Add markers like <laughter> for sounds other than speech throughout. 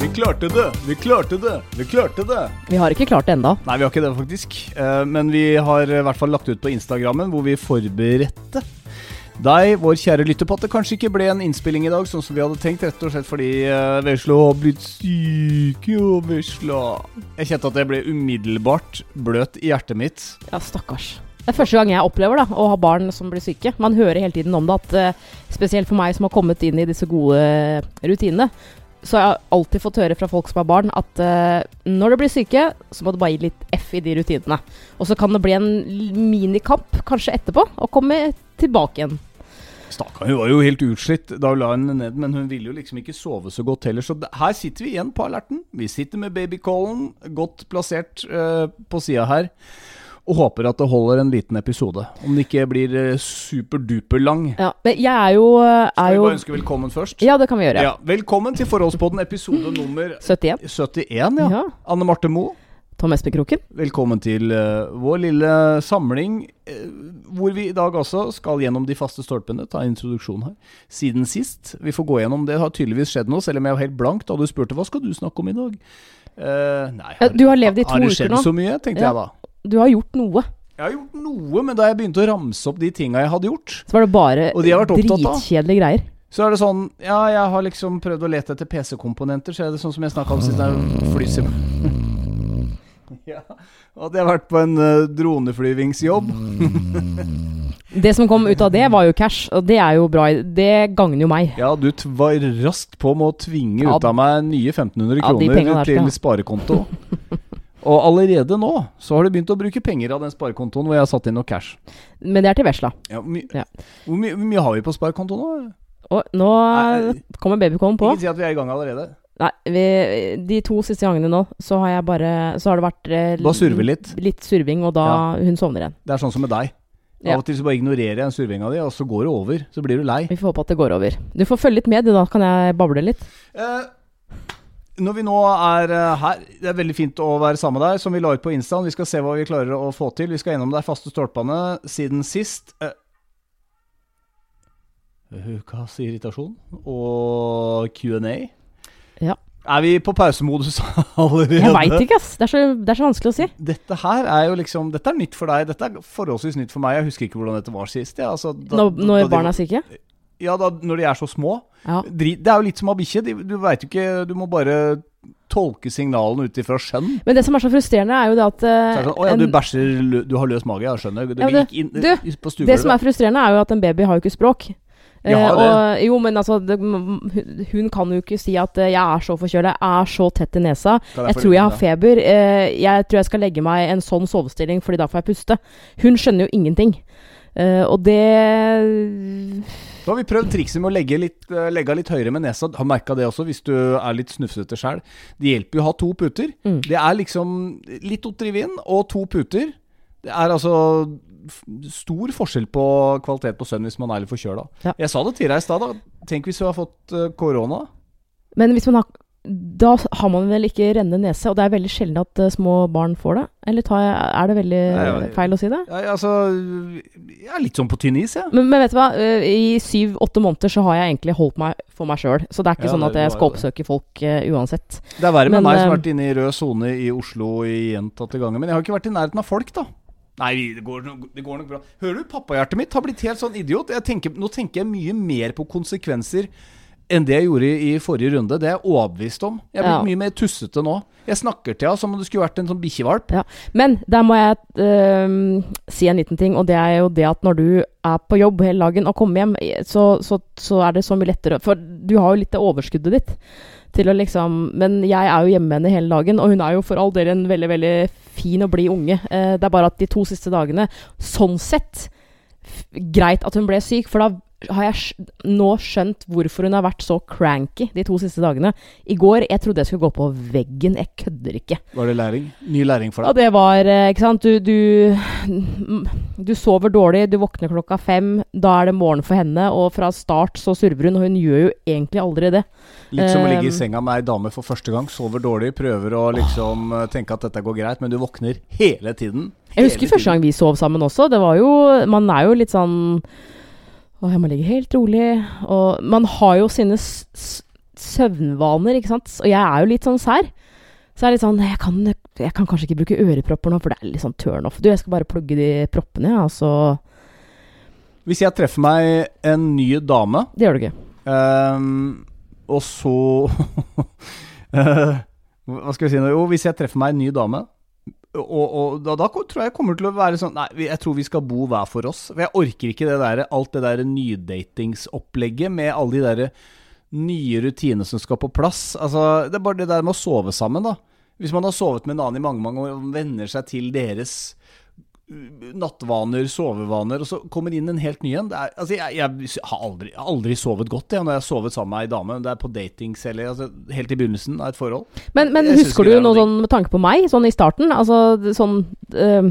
Vi klarte det! Vi klarte det! Vi klarte det! Vi har ikke klart det enda. Nei, vi har ikke det, faktisk. Eh, Men vi har i hvert fall lagt ut på Instagrammen, hvor vi forberedte deg, vår kjære lytter, på at det kanskje ikke ble en innspilling i dag, sånn som vi hadde tenkt, rett og slett fordi uh, Vesla har blitt syk. Jo, Vesla. Jeg kjente at jeg ble umiddelbart bløt i hjertet mitt. Ja, stakkars. Det er første gang jeg opplever da, å ha barn som blir syke. Man hører hele tiden om det, at eh, spesielt for meg som har kommet inn i disse gode rutinene, så har jeg alltid fått høre fra folk som har barn, at eh, når de blir syke, så må du bare gi litt F i de rutinene. Og så kan det bli en minikamp kanskje etterpå, og komme tilbake igjen. Stakkar, hun var jo helt utslitt da hun la henne ned, men hun ville jo liksom ikke sove så godt heller. Så her sitter vi igjen på alerten. Vi sitter med babycallen godt plassert uh, på sida her. Og håper at det holder en liten episode. Om det ikke blir uh, superduper lang. Ja, men jeg er jo, Skal er vi bare ønske velkommen først? Ja, det kan vi gjøre. Ja, velkommen til Forholdspodden episode nummer <laughs> 71. 71. Ja. Ja. Anne Marte Moe, Tom Espekroken. velkommen til uh, vår lille samling. uh, hvor vi i dag også skal gjennom de faste stolpene. Ta introduksjon her. Siden sist. Vi får gå gjennom det. har tydeligvis skjedd noe, selv om jeg var helt blank da du spurte hva skal du snakke om i dag. Uh, nei, Ja, du har levd i to har det skjedd så mye, tenkte Ja. jeg da. Du har gjort noe. Jeg har gjort noe, men da jeg begynte å ramse opp de tinga jeg hadde gjort, Så var det bare de dritkjedelige greier. så er det sånn Ja, jeg har liksom prøvd å lete etter PC-komponenter, så er det sånn som jeg snakka om sist, det flysim... <laughs> ja, at jeg har vært på en uh, droneflyvingsjobb. <laughs> Det som kom ut av det, var jo cash, og det er jo bra. Det gagner jo meg. Ja, du var raskt på med å tvinge Ja, ut av meg nye 1500 ja, kroner der til sparekonto. <laughs> Og allerede nå så har du begynt å bruke penger av den sparekontoen hvor jeg har satt inn noe cash. Men det er til vesla. Ja, my Ja. hvor, my hvor mye har vi på sparekontoen nå? Og nå Nei, kommer babycallen på. Ikke si at vi er i gang allerede. Nei, vi, de to siste gangene nå, så har jeg bare Så har det vært eh, surve litt. Litt surving, og da hun sovner igjen. Det er sånn som med deg. Ja. Av og til så bare ignorerer jeg den survinga di, og så går det over. Så blir du lei. Vi får håpe at det går over. Du får følge litt med, du, da kan jeg bable litt. Eh, når vi nå er eh, her Det er veldig fint å være sammen med deg, som vi la ut på Insta. Vi skal se hva vi klarer å få til. Vi skal gjennom de faste stolpene siden sist. Eh, Ukas irritasjon og Q&A. Ja. Er vi på pausemodus <laughs> allerede? Jeg veit ikke, ass. Det er, så, det er så vanskelig å si. Dette her er jo liksom Dette er nytt for deg. Dette er forholdsvis nytt for meg. Jeg husker ikke hvordan dette var sist. Ja, altså, da- Når, da når de- barna er syke. Ja, da, når de er så små. Ja. Drit, det er jo litt som ha bikkje. Du veit jo ikke Du må bare tolke signalene ut ifra skjønn. Men det som er så frustrerende, er jo det at det sånn, Å ja, du bæsjer Du har løs mage, ja, skjønner. Du, Ja, det, inn du, stuegulvet. Det som er frustrerende, er jo at en baby har jo ikke språk. Ja, Eh, og, jo, men altså det, Hun kan jo ikke si at eh, 'jeg er så forkjøla', 'jeg er så tett i nesa', 'jeg tror jeg har feber', eh, 'jeg tror jeg skal legge meg i en sånn sovestilling fordi da får jeg puste'. Hun skjønner jo ingenting. Eh, og det Da har vi prøvd trikset med å legge, litt, eh, legge litt høyere med nesa. Har merka det også, hvis du er litt snufsete sjøl. Det hjelper jo å ha to puter. Mm. Det er liksom litt Otrivin og to puter. Det er altså stor forskjell på kvalitet på søvn hvis man er litt forkjøla. Ja. Jeg sa det til deg i stad, da. Tenk hvis du har fått eh, korona. Men hvis man har da har man vel ikke rennende nese, og det er veldig sjelden at uh, små barn får det? Eller tar jeg, er det veldig Nei, ja, feil å si det? Ja, altså Jeg er litt sånn på tynn is, jeg. Men, men vet du hva, Eh, i syv-åtte måneder så har jeg egentlig holdt meg for meg sjøl. Så det er ikke Ja, sånn at jeg skal det. oppsøke folk uh, uansett. Det er verre med Men, meg som har vært inne i rød sone i Oslo i gjentatte ganger. Men jeg har ikke vært i nærheten av folk, da. Nei, det går, det går nok bra. Hører du, pappahjertet mitt har blitt helt sånn idiot. Jeg tenker, nå tenker jeg mye mer på konsekvenser enn det jeg gjorde i i forrige runde. Det er jeg overbevist om. Jeg er blitt Ja. mye mer tussete nå. Jeg snakker til henne som om det skulle vært en sånn bikkjevalp. Ja. Men der må jeg øh, si en liten ting, og det er jo det at når du er på jobb hele dagen og kommer hjem, så, så, så er det så mye lettere For du har jo litt av overskuddet ditt til å liksom Men jeg er jo hjemme med henne hele dagen, og hun er jo for all del en veldig, veldig fin og blid unge. Eh, det er bare at de to siste dagene Sånn sett greit at hun ble syk, for da har jeg nå skjønt hvorfor hun har vært så cranky de to siste dagene. I går jeg trodde jeg skulle gå på veggen. Jeg kødder ikke. Var det læring? Ny læring for Og Ja, det var eh, Ikke sant. Du, du, du sover dårlig, du våkner klokka fem. Da er det morgen for henne, og fra start så surver hun. Og hun gjør jo egentlig aldri det. Litt som å ligge i Um, senga med ei dame for første gang. Sover dårlig, prøver å liksom eh, tenke at dette går greit, men du våkner hele tiden. Jeg husker første gang vi sov sammen også. Det var jo Man er jo litt sånn Å, jeg må ligge helt rolig. Og man har jo sine søvnvaner, ikke sant. Og jeg er jo litt sånn sær. Så jeg er litt sånn jeg kan, jeg kan kanskje ikke bruke ørepropper nå, for det er litt sånn turn off. Du, jeg skal bare plugge de proppene, ja, så Hvis jeg treffer meg en ny dame, Det gjør du ikke. Um, og så uh, <laughs> Hva skal vi si nå? Jo, hvis jeg treffer meg en ny dame og, og da, da tror jeg kommer til å være sånn Nei, jeg tror vi skal bo hver for oss. For jeg orker ikke det der, alt det der nydatingsopplegget med alle de der nye rutinene som skal på plass. Altså, Det er bare det der med å sove sammen, da. Hvis man har sovet med en annen i mange mange år og venner seg til deres nattvaner, sovevaner, og så kommer inn en helt ny en. Det er- Altså, jeg, jeg har aldri, aldri sovet godt jeg, når jeg har sovet sammen med ei dame. Det er på datings eller altså, helt i begynnelsen av et forhold. Men, men husker du noe sånn med tanke på meg, sånn i starten? Altså sånn eh,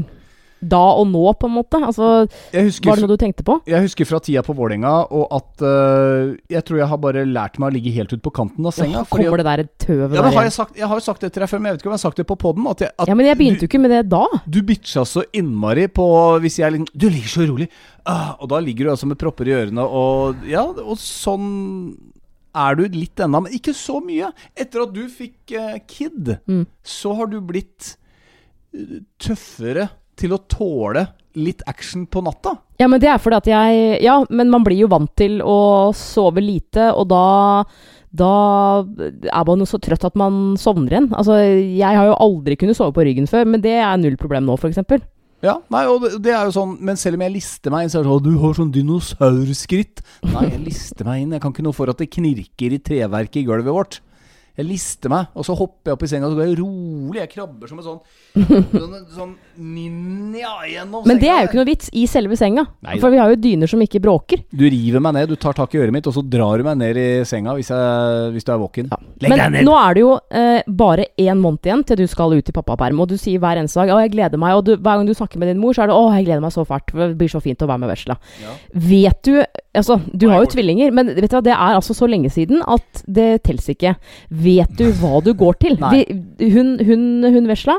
da og nå, på en måte? Altså, husker, var det noe du tenkte på? jeg husker fra tida på Vålerenga, og at uh, jeg tror jeg har bare lært meg å ligge helt ut på kanten av senga. Ja, kommer fordi, det der tøvet ja, der har igjen? jeg, sagt, jeg har jo sagt det til deg før, men jeg vet ikke om jeg har sagt det på poden. Ja, men jeg begynte jo ikke med det da. Du bitcha så innmari på hvis jeg liksom Du ligger så rolig. Ah, og da ligger du altså med propper i ørene, og ja, og sånn er du litt ennå, men ikke så mye. Etter at du fikk uh, kid, Mm. så har du blitt eh, tøffere til å tåle litt action på natta. Ja, men det er fordi at jeg Ja, men man blir jo vant til å sove lite, og da da er man jo så trøtt at man sovner igjen. Altså, jeg har jo aldri kunnet sove på ryggen før, men det er null problem nå, f.eks. Ja, nei, og det, det er jo sånn Men selv om jeg lister meg inn, så er det sånn Du har sånn dinosaurskritt. Nei, jeg lister meg inn. Jeg kan ikke noe for at det knirker i treverket i gulvet vårt. Jeg lister meg, og så hopper jeg opp i senga, og så går jeg rolig. Jeg krabber som en sånn <laughs> Sånn, sånn ninja gjennom Men det er jo ikke noe vits i selve senga. Neida. For vi har jo dyner som ikke bråker. Du river meg ned, du tar tak i øret mitt, og så drar du meg ned i senga hvis, jeg, hvis du er våken. Ja. Legg deg Men ned! nå er det jo eh, bare én måned igjen til du skal ut i pappaperm, og du sier hver eneste dag 'Å, jeg gleder meg', og du, hver gang du snakker med din mor, så er det 'Å, jeg gleder meg så fælt', det blir så fint å være med vesla. Ja. Vet du Altså, du har jo tvillinger, men vet du hva, det er altså så lenge siden at det teller ikke. Vet du hva du går til? <laughs> Vi, hun, hun, hun vesla,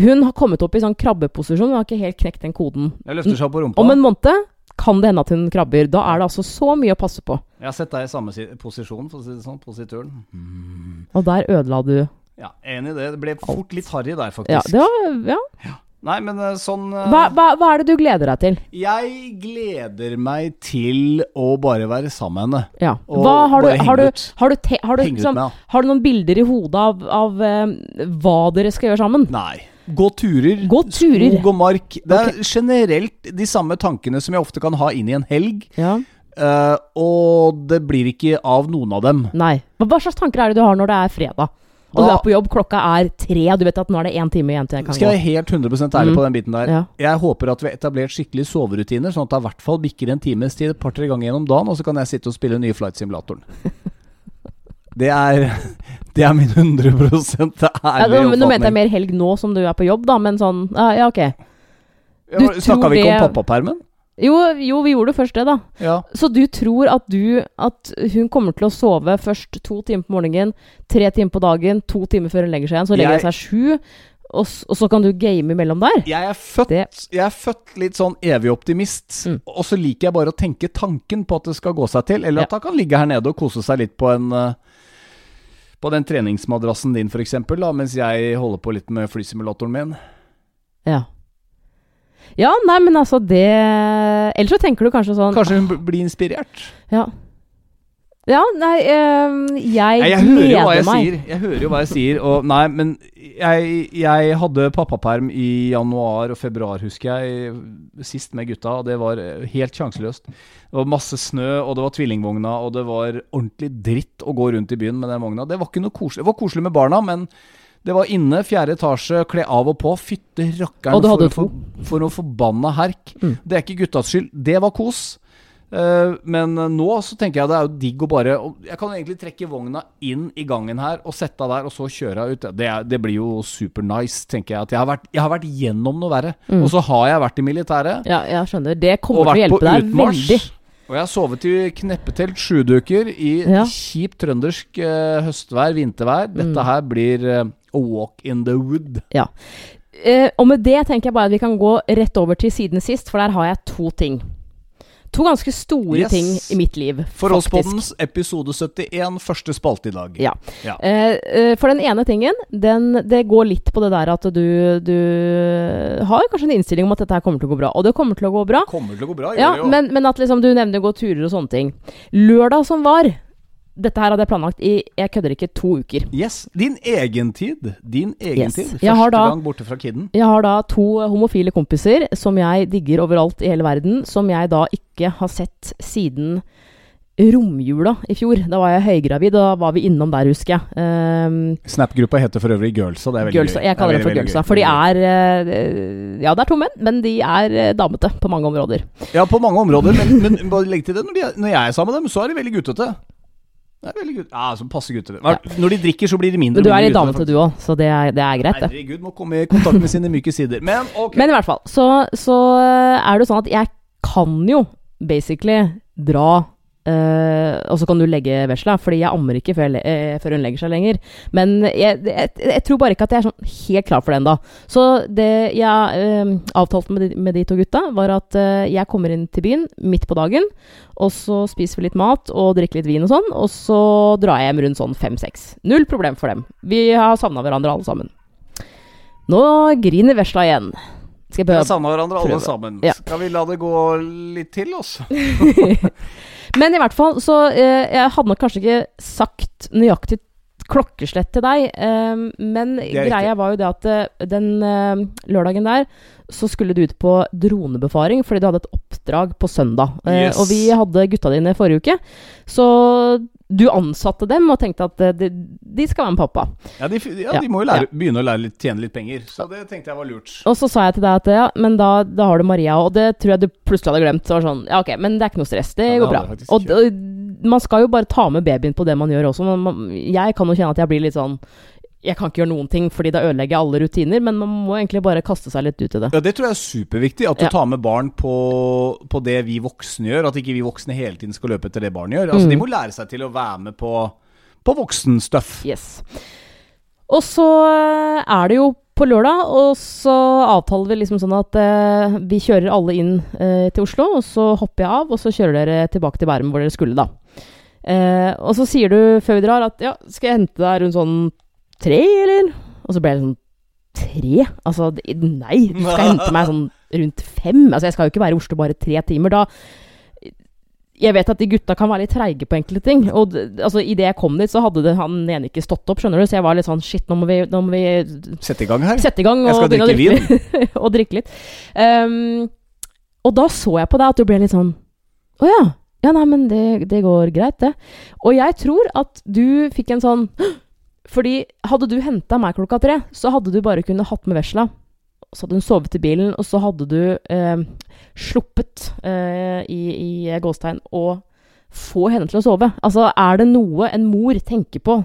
hun har kommet opp i sånn krabbeposisjon, hun har ikke helt knekt den koden. Jeg løfter seg opp på rumpa. Om en måned kan det hende at hun krabber. Da er det altså så mye å passe på. Jeg har sett deg i samme si posisjon, for å si det sånn. Posituren. Mm. Og der ødela du Ja, enig i det. Det ble fort litt harry der, faktisk. Ja, det var Ja. Nei, men eh, sånn eh, Hva, hva, hva er det du gleder deg til? Jeg gleder meg til å bare være sammen med henne. Ja. Hva har du, har du, har du, te, har du, liksom, med henne. har du noen bilder i hodet av, av uh, hva dere skal gjøre sammen? Nei. Gå turer. Gå turer. Skog og mark. Det er generelt de samme tankene som jeg ofte kan ha inn i en helg. Ja. Uh, og det blir ikke av noen av dem. Nei. Hva slags tanker er det du har når det er fredag? Og Da- du er på jobb, klokka er tre, og du vet at nå er det én time igjen til jeg kan gå. Skal jeg være helt 100 ærlig Mm. på den biten der. Ja. Jeg håper at vi har etablert skikkelig soverutiner, sånn at det i hvert fall bikker en times tid et par-tre ganger gjennom dagen, og så kan jeg sitte og spille nye flight simulatoren. <laughs> Det er, det er min 100 Ja, ærlige nå, nå mente jeg mer helg nå som du er på jobb, da, men sånn Ja, ja ok. du Snakka vi ikke om det- pappapermen? Jo, jo, vi gjorde først det, da. Ja. Så du tror at du At hun kommer til å sove først to timer på morgenen, tre timer på dagen, to timer før hun legger seg igjen, så legger hun seg sju, og, og så kan du game imellom der? Jeg er født, jeg er født litt sånn evig optimist. Mm. Og så liker jeg bare å tenke tanken på at det skal gå seg til. Eller Ja. at han kan ligge her nede og kose seg litt på en eh, På den treningsmadrassen din, f.eks., mens jeg holder på litt med flysimulatoren min. Ja. Ja, nei, men altså det Eller så tenker du kanskje sånn Kanskje hun blir inspirert? Ja. Ja, nei, øh, jeg, Nei, jeg hører jo hva gleder jeg meg. sier. Jeg hører jo hva jeg sier. Og nei, men jeg, jeg hadde pappaperm i januar og februar, husker jeg, sist med gutta, og det var eh, helt sjanseløst. Det var masse snø, og det var tvillingvogna, og det var ordentlig dritt å gå rundt i byen med den vogna. Det var ikke noe koselig. Det var koselig med barna, men det var inne, fjerde etasje, kle av og på. Fytte rakkeren for, for, for noe forbanna herk. Mm. Det er ikke guttas skyld. Det var kos. Uh, men nå så tenker jeg det er jo digg å bare Jeg kan egentlig trekke vogna inn i gangen her og sette av der, og så kjøre ut. Det, det blir jo super nice, tenker jeg. At jeg har vært, jeg har vært gjennom noe verre. Mm. Og så har jeg vært i militæret. Ja, jeg skjønner. Det kommer til å hjelpe deg veldig. Og jeg har sovet i kneppetelt sjuduker i Ja. kjipt trøndersk uh, høstvær, vintervær. Mm. Dette her blir uh, a walk in the wood. Eh, og med det tenker jeg bare at vi kan gå rett over til siden sist, for der har jeg to ting. To ganske store Yes. ting i mitt liv, For faktisk. dens episode 71, første spalte i dag. Ja. Ja. Eh, eh, for den ene tingen, den, det går litt på det der at du, du har kanskje en innstilling om at dette her kommer til å gå bra. Og det kommer til å gå bra. Kommer til å gå bra, Ja, men, men at liksom du nevner gå turer og sånne ting. Lørdag som var Dette her hadde jeg planlagt i jeg kødder ikke to uker. Yes. Din egen tid. Din egen Yes. tid. Første da- gang borte fra kidden. Jeg har da to homofile kompiser som jeg digger overalt i hele verden, som jeg da ikke har sett siden romjula i fjor. Da var jeg høygravid, og da var vi innom der, husker jeg. Um, Snap-gruppa heter for øvrig Girlsa. Det er veldig Girlsa. Jeg kaller Det dem for girlsa. For de er eh, Ja, det er to menn, men de er eh, damete på mange områder. Ja, på mange områder, men, men bare legg til det. Når, de når jeg er sammen med dem, så er de veldig guttete. Det er veldig gutt. Ja, som passer gutter. Når de drikker, så blir de mindre Men du er litt damete du òg, så det er, det er greit, det. Herregud, må komme i kontakt med sine myke sider. Men ok. Men i hvert fall, så, så er det jo sånn at jeg kan jo basically dra eh, Og så kan du legge vesla, fordi jeg ammer ikke før, eh, før hun legger seg lenger. Men jeg, jeg, jeg tror bare ikke at jeg er sånn helt klar for det ennå. Så det jeg uh, avtalte med de, med de to gutta, var at jeg kommer inn til byen midt på dagen, og så spiser vi litt mat og drikker litt vin og sånn, og så drar jeg hjem rundt sånn fem-seks. Null problem for dem. Vi har savna hverandre alle sammen. Nå griner vesla igjen. Skal jeg savner hverandre alle prøve. sammen. Ja. Skal vi la det gå litt til, oss? <laughs> Men i hvert fall, så eh, Jeg hadde nok kanskje ikke sagt nøyaktig klokkeslett til deg, eh, men greia var jo det at eh, den eh, lørdagen der så skulle du ut på dronebefaring fordi du hadde et oppdrag på søndag. Eh, Yes. Og vi hadde gutta dine forrige uke, så du ansatte dem og tenkte at de, de skal være med pappa. Ja, de, ja, Ja, de må jo lære, begynne å lære litt, tjene litt penger. Så det tenkte jeg var lurt. Og så sa jeg til deg at ja, men da, da har du Maria, og det tror jeg du plutselig hadde glemt. Så var sånn, ja ok, men det er ikke noe stress, det Ja, det går bra. Og, og man skal jo bare ta med babyen på det man gjør også. Men man, jeg kan jo kjenne at jeg blir litt sånn Jeg kan ikke gjøre noen ting, fordi da ødelegger jeg alle rutiner, men man må egentlig bare kaste seg litt ut i det. Ja, Det tror jeg er superviktig. At du Ja. tar med barn på, på det vi voksne gjør. At ikke vi voksne hele tiden skal løpe etter det barn gjør. Altså, Mm. De må lære seg til å være med på, på voksenstuff. Yes. Og så eh, er det jo på lørdag, og så avtaler vi liksom sånn at eh, vi kjører alle inn eh, til Oslo, og så hopper jeg av, og så kjører dere tilbake til Bærum hvor dere skulle, da. Eh, og så sier du før vi drar at ja, skal jeg hente deg rundt sånn tre, eller? Og så ble det sånn tre? Altså, nei, du skal <laughs> hente meg sånn rundt fem. Altså, jeg skal jo ikke være i Oslo bare tre timer. Da jeg vet at de gutta kan være litt treige på enkelte ting. Og altså, idet jeg kom dit, så hadde det, han ene ikke stått opp, skjønner du. Så jeg var litt sånn shit, nå må vi, nå må vi Sett i gang her. sette i gang Jeg skal drikke drikke litt. <laughs> og drikke litt. Um, og da så jeg på deg at du ble litt sånn Å ja. Ja, nei, men det, det går greit, det. Og jeg tror at du fikk en sånn Fordi hadde du henta meg klokka tre, så hadde du bare kunnet hatt med vesla. Så hadde hun sovet i bilen, og så hadde du eh, sluppet eh, i, i gåstegn å få henne til å sove. Altså, er det noe en mor tenker på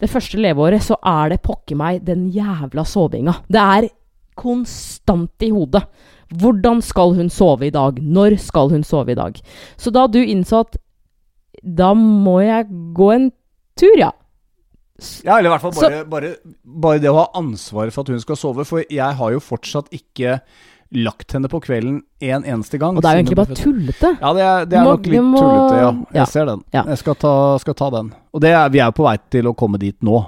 det første leveåret, så er det pokker meg den jævla sovinga. Det er konstant i hodet. Hvordan skal hun sove i dag? Når skal hun sove i dag? Så da du innså at da må jeg gå en tur, ja. Ja, eller i hvert fall bare, bare, bare det å ha ansvaret for at hun skal sove. For jeg har jo fortsatt ikke lagt henne på kvelden en eneste gang. Og det er jo egentlig bare tullete. Ja, det er, det er må- nok litt må- tullete, ja. Jeg ja. ser den. Ja. Jeg skal ta, skal ta den. Og det er, vi er jo på vei til å komme dit nå.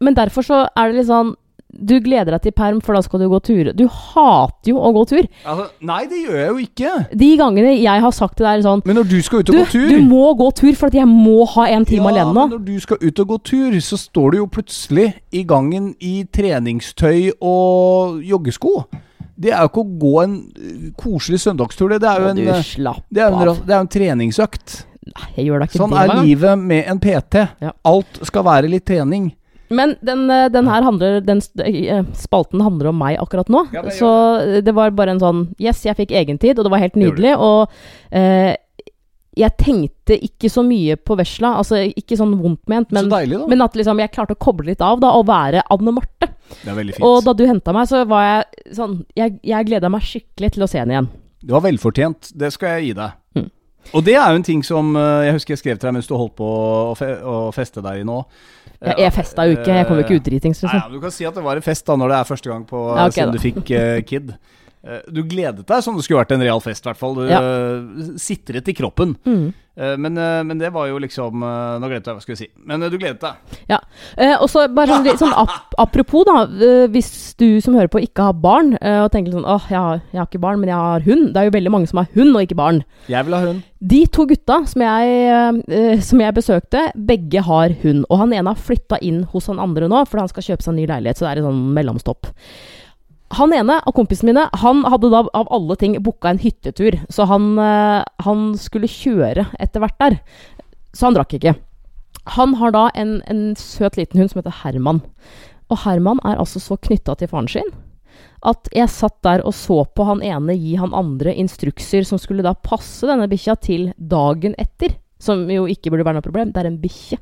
Men derfor så er det litt sånn Du gleder deg til perm, for da skal du gå tur. Du hater jo å gå tur. Altså, nei, det gjør jeg jo ikke. De gangene jeg har sagt til deg sånn Men når du skal ut og Du, gå tur du må gå tur, for at jeg må ha en time ja, alene nå. men når du skal ut og gå tur, så står du jo plutselig i gangen i treningstøy og joggesko. Det er jo ikke å gå en øh, koselig søndagstur, det. Det er jo en, det er en, det er en treningsøkt. Nei, jeg gjør da ikke Sånn det er livet med en PT. Ja. Alt skal være litt trening. Men den, eh, den her handler Den eh, spalten handler om meg akkurat nå. Ja, det så eh, det var bare en sånn Yes, jeg fikk egentid, og det var helt nydelig. Og eh, jeg tenkte ikke så mye på vesla. Altså ikke sånn vondt ment, men, deilig, men at liksom jeg klarte å koble litt av da, og være Anne Marte. det veldig fint. Og da du henta meg, så var jeg sånn Jeg, jeg gleda meg skikkelig til å se henne igjen. Det var velfortjent. Det skal jeg gi deg. Mm. Og det er jo en ting som eh, jeg husker jeg skrev til deg mens du holdt på å feste deg i nå. Jeg, jeg festa jo ikke, jeg kom jo ikke ut dritings, liksom. Nei, men Du kan si at det var en fest da når det er første gang på Ja, okay, siden da. du fikk uh, kid. Eh, du gledet deg som det skulle vært en real fest, i hvert fall. Du Ja. eh, sitret i kroppen. Mm. Eh, men, men det var jo liksom Nå glemte jeg hva jeg skulle si. Men du gledet deg. Ja. og så bare sånn, sånn ap apropos, da. hvis du som hører på ikke har barn, og tenker sånn åh, jeg, har- jeg har ikke barn, men jeg har hund. Det er jo veldig mange som har hund og ikke barn. Jeg vil ha hund. De to gutta som jeg, som jeg besøkte, begge har hund. Og han ene har flytta inn hos han andre nå, fordi han skal kjøpe seg en ny leilighet. Så det er en sånn mellomstopp. Han ene av kompisene mine, han hadde da av alle ting booka en hyttetur. Så han, eh, han skulle kjøre etter hvert der. Så han drakk ikke. Han har da en, en søt liten hund som heter Herman. Og Herman er altså så knytta til faren sin at jeg satt der og så på han ene gi han andre instrukser som skulle da passe denne bikkja til dagen etter. Som jo ikke burde være noe problem. Det er en bikkje.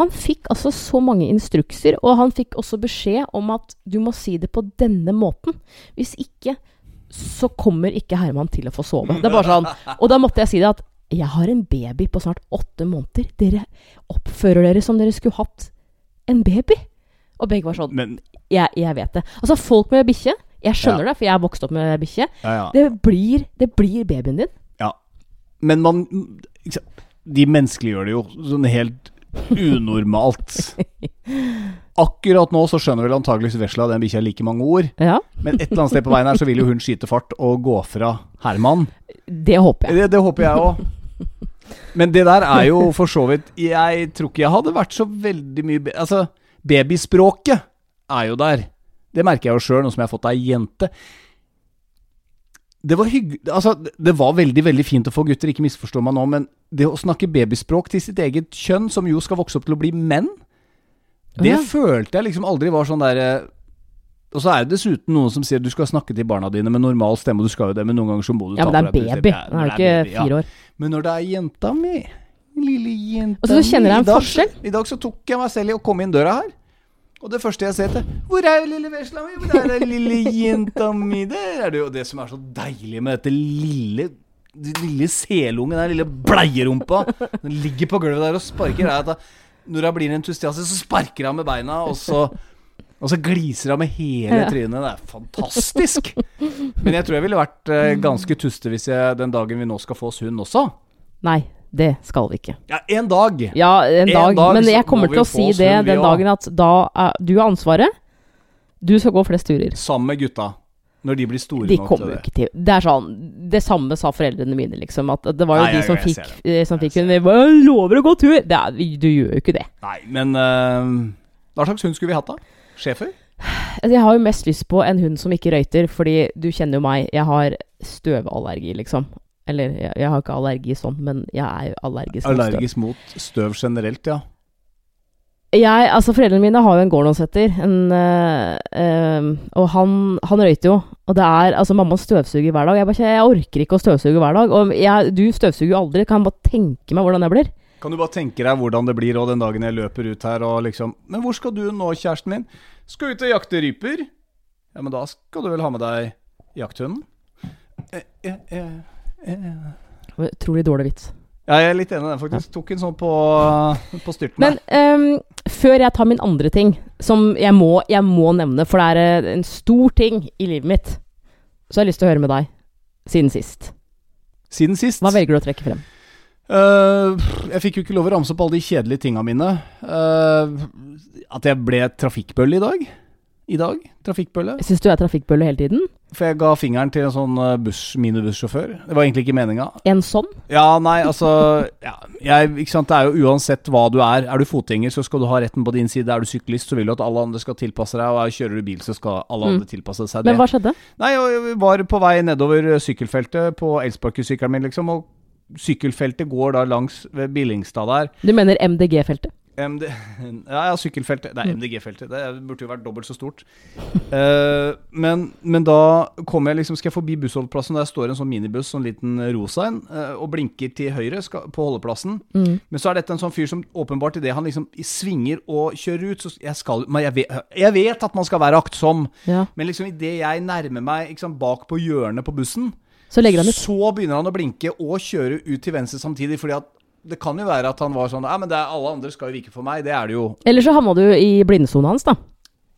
Han fikk altså så mange instrukser, og han fikk også beskjed om at du må si det på denne måten. Hvis ikke, så kommer ikke Herman til å få sove. Det er bare sånn. Og da måtte jeg si det at jeg har en baby på snart åtte måneder. Dere oppfører dere som dere skulle hatt en baby. Og begge var sånn Men jeg, jeg vet det. Altså, folk med bikkje Jeg skjønner Ja. det, for jeg er vokst opp med bikkje. ja, ja. Det blir, det blir babyen din. Ja. Men man De menneskeliggjør det jo sånn helt unormalt. Akkurat nå så skjønner vel antageligvis vesla den bikkja like mange ord. Ja, Men et eller annet sted på veien her så vil jo hun skyte fart og gå fra Herman. det håper jeg. Det, det håper jeg òg. Men det der er jo for så vidt Jeg tror ikke jeg hadde vært så veldig mye be Altså, babyspråket er jo der. Det merker jeg jo sjøl, nå som jeg har fått ei jente. Det var hygg... Altså, det var veldig, veldig fint å få gutter, ikke misforstå meg nå, men det å snakke babyspråk til sitt eget kjønn, som jo skal vokse opp til å bli menn, det Ja. følte jeg liksom aldri var sånn derre Og så er det dessuten noen som sier du skal snakke til barna dine med normal stemme, og du skal jo det, men noen ganger så må du ta Ja, men det er deg baby. Ja, Den er jo ikke fire år. Men når det er jenta mi, lille jenta Og så kjenner jeg en mi, forskjell. I dag så tok jeg meg selv i å komme inn døra her. Og det første jeg ser til Hvor er lille vesla mi? Hvor er lille jenta mi? Det er det jo det som er så deilig med dette lille den lille selungen, den lille bleierumpa. Den ligger på gulvet der og sparker. Er at da, når hun blir entusiastisk, så sparker hun med beina, og så og så gliser hun med hele trynet. Det er fantastisk. Men jeg tror jeg ville vært eh, ganske tuste hvis jeg den dagen vi nå skal få oss hund også. Nei, det skal vi ikke. Ja, en dag. Ja, en, En dag, dag men jeg kommer til å si det den dagen at da er du har ansvaret. Du skal gå flest turer. Sammen med gutta. Når de blir store De nok til det. ikke til Det er sånn Det samme sa foreldrene mine, liksom. At det var jo Nei, de som fikk, det. eh, som fikk bare, lover å gå tur! Det er, du gjør jo ikke det. Nei, men uh, Hva slags hund skulle vi hatt, da? Schæfer? Altså, Jeg har jo mest lyst på en hund som ikke røyter, fordi du kjenner jo meg. Jeg har støvallergi, liksom. Eller jeg, jeg har ikke allergi sånn, men jeg er jo allergisk mot støv. Allergisk mot støv generelt, ja. Jeg, altså Foreldrene mine har jo en Gordon-setter, en, eh, eh, og han, han røyter jo. Og det er altså Mamma støvsuger hver dag. Jeg, bare, jeg orker ikke å støvsuge hver dag. Og jeg, du støvsuger jo aldri. Kan jeg bare tenke meg hvordan jeg blir? Kan du bare tenke deg hvordan det blir og den dagen jeg løper ut her og liksom Men hvor skal du nå, kjæresten min? Skal ut og jakte ryper? Ja, men da skal du vel ha med deg jakthunden? Eh, eh, eh. Utrolig dårlig vits. Ja, jeg er litt enig i den, faktisk. Tok en sånn på, på styrten. Men um, før jeg tar min andre ting, som jeg må, jeg må nevne, for det er eh, en stor ting i livet mitt, så har jeg lyst til å høre med deg siden sist. Siden sist Hva velger du å trekke frem? Uh, jeg fikk jo ikke lov å ramse opp alle de kjedelige tinga mine. Uh, at jeg ble trafikkbølle i dag. I dag. Trafikkbølle. Syns du er trafikkbølle hele tiden? For jeg ga fingeren til en sånn eh, buss, minibussjåfør. Det var egentlig ikke meninga. En sånn? Ja, nei, altså ja, jeg, ikke sant, Det er jo uansett hva du er. Er du fotgjenger, så skal du ha retten på din side. Er du syklist, så vil du at alle andre skal tilpasse deg. Og er- kjører du bil, så skal alle Mm. andre tilpasse seg det. Men hva skjedde? Nei, jeg var på vei nedover sykkelfeltet på elsparkesykkelen min, liksom. Og sykkelfeltet går da langs ved Billingstad der. Du mener MDG-feltet? MD, <laughs> ja, ja, sykkelfeltet. Det er MDG-feltet. Det burde jo vært dobbelt så stort. Uh, <laughs> men, men da kommer jeg liksom Skal jeg forbi bussholdeplassen, der står en sånn minibuss, sånn liten rosa en, uh, og blinker til høyre skal, på holdeplassen. Mm. Men så er dette en sånn fyr som åpenbart idet han liksom svinger og kjører ut så jeg, skal, men jeg, vet, jeg vet at man skal være aktsom, Ja. men liksom idet jeg nærmer meg liksom, bak på hjørnet på bussen, Så han ut. så begynner han å blinke og kjøre ut til venstre samtidig. Fordi at det kan jo være at han var sånn Ja, men det er, alle andre skal jo vike for meg. Det er det jo. Eller så havna du i blindsona hans, da.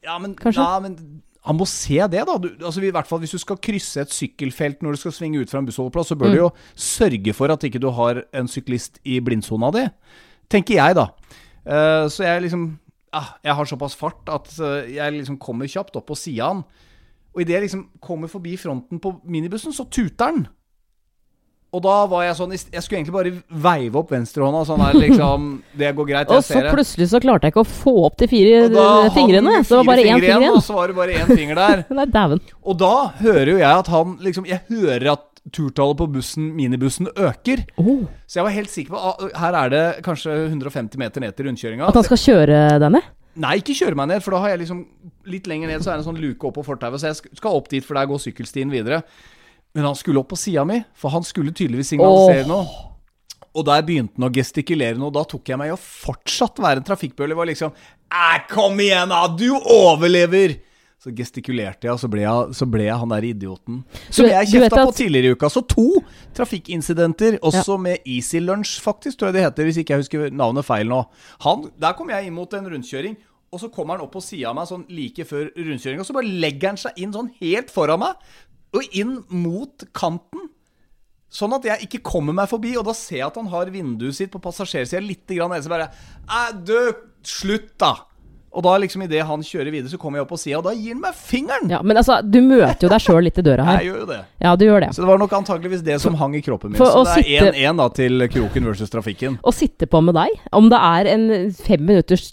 Ja, men, Kanskje? Ja, men han må se det, da. Du, altså, I hvert fall Hvis du skal krysse et sykkelfelt når du skal svinge ut fra en bussholdeplass, så bør du jo sørge for at ikke du har en syklist i blindsona di. Tenker jeg, da. Uh, så jeg liksom ja, Jeg har såpass fart at uh, jeg liksom kommer kjapt opp på sida av han. Og idet jeg liksom kommer forbi fronten på minibussen, så tuter han. Og da var jeg sånn Jeg skulle egentlig bare veive opp venstrehånda sånn der, liksom Det går greit, jeg ser det. Og så plutselig så klarte jeg ikke å få opp de fire eh, fingrene. Fire Så det var bare én finger igjen. Og så var det bare én finger der. <laughs> Nei, dæven. Og da hører jo jeg at han liksom Jeg hører at turtallet på bussen, minibussen, øker. Oh, Så jeg var helt sikker på her er det kanskje 150 meter ned til rundkjøringa. at han skal kjøre denne? Nei, ikke kjøre meg ned, for da har jeg liksom Litt lenger ned så er det en sånn luke opp på fortauet, så jeg skal opp dit, for der går sykkelstien videre. Men han skulle opp på sida mi, for han skulle tydeligvis signalisere oh. noe. Og der begynte han å gestikulere noe, og da tok jeg meg i å fortsatt være en trafikkbølle. Var liksom Æ, kom igjen, da! Du overlever! Så gestikulerte jeg, og så ble jeg, så ble jeg han der idioten. Som jeg kjefta at- på tidligere i uka. Så to trafikkincidenter, også med Easy Lunch, faktisk, tror jeg det heter, hvis ikke jeg husker navnet feil nå. Han, der kom jeg inn mot en rundkjøring, og så kommer han opp på sida av meg sånn like før rundkjøringa, og så bare legger han seg inn sånn helt foran meg, og inn mot kanten. Sånn at jeg ikke kommer meg forbi, og da ser jeg at han har vinduet sitt på passasjersida litt grann nede, så bare Æ, du, slutt, da! Og da liksom idet han kjører videre, så kommer jeg opp på sida, og da gir han meg fingeren! Ja, Men altså, du møter jo deg sjøl litt i døra her. Jeg gjør jo det. Ja, du gjør det. Så det var nok antageligvis det som hang i kroppen min. for Så det er sitte- 1-1 da til Kroken versus Trafikken. Å sitte på med deg, om det er en fem minutters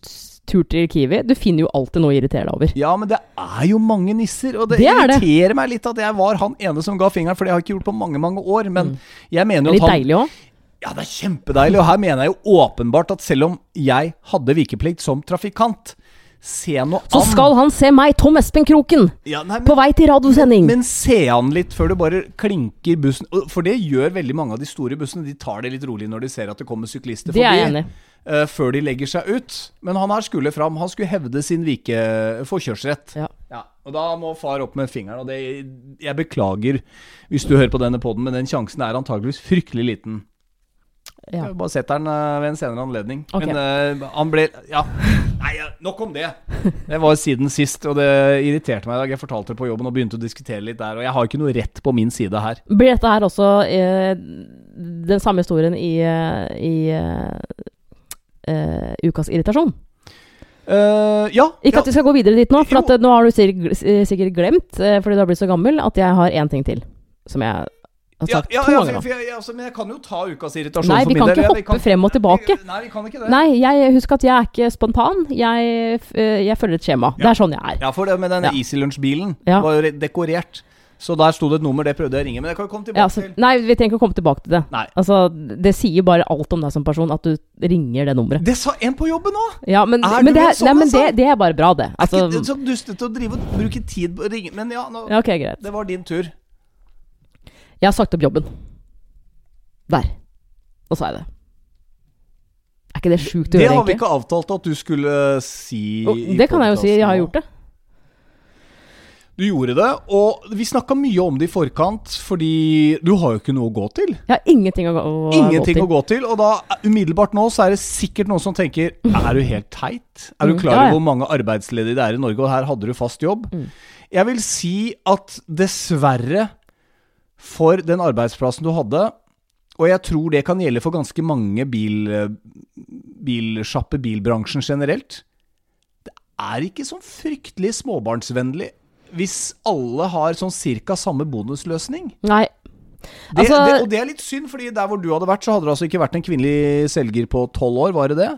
tur til Kiwi Du finner jo alltid noe å irritere deg over. Ja, men det er jo mange nisser, og det, Det irriterer det. meg litt at jeg var han ene som ga fingeren, for det har jeg ikke gjort på mange, mange år. Men jeg mener jo Litt at han deilig òg. Ja, det er kjempedeilig, og her mener jeg jo åpenbart at selv om jeg hadde vikeplikt som trafikant, se noe an Så skal han se meg, Tom Espen Kroken, ja, nei, men, på vei til radiosending. Men se an litt før du bare klinker bussen. For det gjør veldig mange av de store bussene. De tar det litt rolig når de ser at det kommer syklister Det er jeg forbi. enig i. eh, før de legger seg ut. Men han her skulle fram. Han skulle hevde sin vike forkjørsrett. Ja. Ja, og da må far opp med fingeren. Og det, jeg beklager hvis du hører på denne poden, men den sjansen er antageligvis fryktelig liten. Ja. Jeg bare setter den eh, ved en senere anledning. Okay. Men uh, han ble Ja. Nei, nok om det. Det var siden sist, og det irriterte meg i dag. Jeg fortalte det på jobben og begynte å diskutere litt der. Og jeg har ikke noe rett på min side her. Blir dette her også eh, den samme historien i, eh, i eh, Ukas irritasjon? Uh, ja. Ikke ja. at vi skal gå videre dit nå, for at, eh, nå har du sikkert, glemt, fordi du har blitt så gammel, at jeg har én ting til. Som jeg har sagt ja, to ja, ganger nå. jeg, altså, men jeg kan jo ta ukas irritasjon Nei, for vi kan ikke hoppe frem og tilbake. Nei, vi kan ikke det. Nei, jeg husker at jeg er ikke spontan. Jeg, jeg følger et skjema. Det er sånn jeg er. Ja, for det med den. Easy Lunch-bilen var jo dekorert. Så der sto det et nummer, det prøvde jeg å ringe. Men jeg kan komme tilbake Ja, altså, til. nei, vi trenger ikke å komme tilbake til det. Nei. Altså, Det sier bare alt om deg som person at du ringer det nummeret. Det sa en på jobben òg! Ja, men, Er men, det, er, sånn, nei, men altså? det, det er bare bra, det. Er Altså, ikke det så dustete å drive og bruke tid på å ringe Men ja, nå, ja, okay, det var din tur. Jeg har sagt opp jobben. Der. Nå sa jeg det. Er ikke det sjukt å Det har vi ikke avtalt at du skulle si Oh, det kan jeg jo si. Jeg har gjort det. Du gjorde det, og vi snakka mye om det i forkant, fordi du har jo ikke noe å gå til. Jeg har ingenting å, å Ingenting gå å gå til, og da umiddelbart nå så er det sikkert noen som tenker Er du helt teit? Er du Mm, klar ja, over ja. hvor mange arbeidsledige det er i Norge, og her hadde du fast jobb? Mm. Jeg vil si at dessverre, for den arbeidsplassen du hadde, og jeg tror det kan gjelde for ganske mange bil, bilsjappe, bilbransjen generelt, det er ikke sånn fryktelig småbarnsvennlig hvis alle har sånn cirka samme bonusløsning. Nei. Det, Altså- det, og det er litt synd, fordi der hvor du hadde vært, så hadde det altså ikke vært en kvinnelig selger på tolv år, var det det?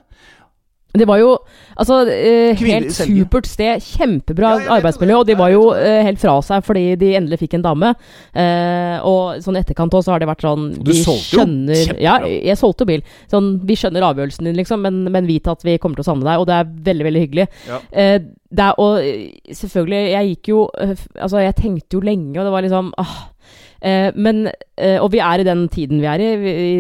Det var jo altså, eh, helt supert sted. Kjempebra Ja, arbeidsmiljø. Og de var jo eh, helt fra seg fordi de endelig fikk en dame. Eh, og sånn etterkant også så har det vært sånn Du vi solgte jo skjønner, kjempebra. Ja, jeg solgte jo bil. Sånn, vi skjønner avgjørelsen din, liksom, men, men vit at vi kommer til å savne deg. Og det er veldig, veldig hyggelig. Ja. Eh, er, og eh, selvfølgelig, jeg gikk jo eh, Altså, jeg tenkte jo lenge, og det var liksom ah, men, eh, og vi er i den tiden vi er i, i,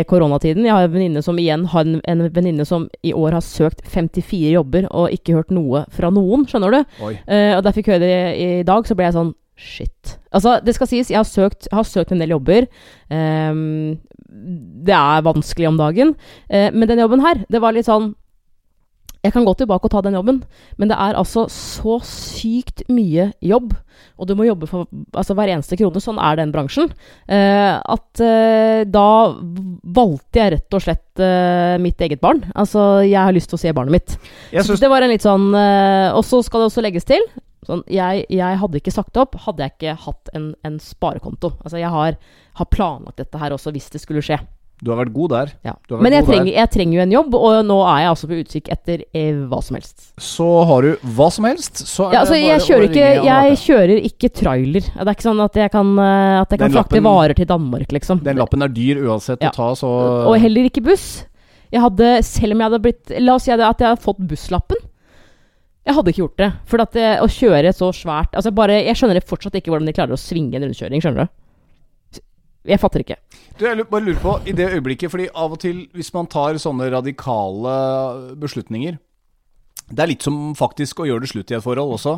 i koronatiden. Jeg har en venninne som igjen har en, en venninne som i år har søkt 54 jobber og ikke hørt noe fra noen, skjønner du? Oi. Eh, og da jeg fikk høre det i, i dag, så ble jeg sånn Shit. Altså, det skal sies, jeg har søkt, har søkt en del jobber. Ehm, det er vanskelig om dagen. Eh, men den jobben her, det var litt sånn Jeg kan gå tilbake og ta den jobben, men det er altså så sykt mye jobb. Og du må jobbe for altså, hver eneste krone. Sånn er den bransjen. Eh, at eh, da valgte jeg rett og slett eh, mitt eget barn. Altså, jeg har lyst til å se barnet mitt. Så det var en litt sånn eh, Og så skal det også legges til sånn, jeg, jeg hadde ikke sagt opp hadde jeg ikke hatt en, en sparekonto. Altså jeg har, har planlagt dette her også hvis det skulle skje. Du har vært god der. Ja. Du har vært Men jeg god der. trenger, jeg trenger jo en jobb, og nå er jeg altså på utkikk etter eh, hva som helst. Så har du hva som helst, så er Ja, altså det jeg bare å kjører ikke, jeg Marte. kjører ikke trailer. Det er ikke sånn at jeg kan, eh, at jeg kan frakte lappen- varer til Danmark, liksom. Den lappen er dyr uansett Ja. å ta, så Og heller ikke buss. Jeg hadde, selv om jeg hadde blitt La oss si at jeg hadde fått busslappen. Jeg hadde ikke gjort det. For at det, å kjøre så svært altså bare, Jeg skjønner fortsatt ikke hvordan de klarer å svinge en rundkjøring. Skjønner du? Jeg fatter ikke. Du, jeg bare lurer på, i det øyeblikket Fordi av og til, hvis man tar sånne radikale beslutninger Det er litt som faktisk å gjøre det slutt i et forhold også.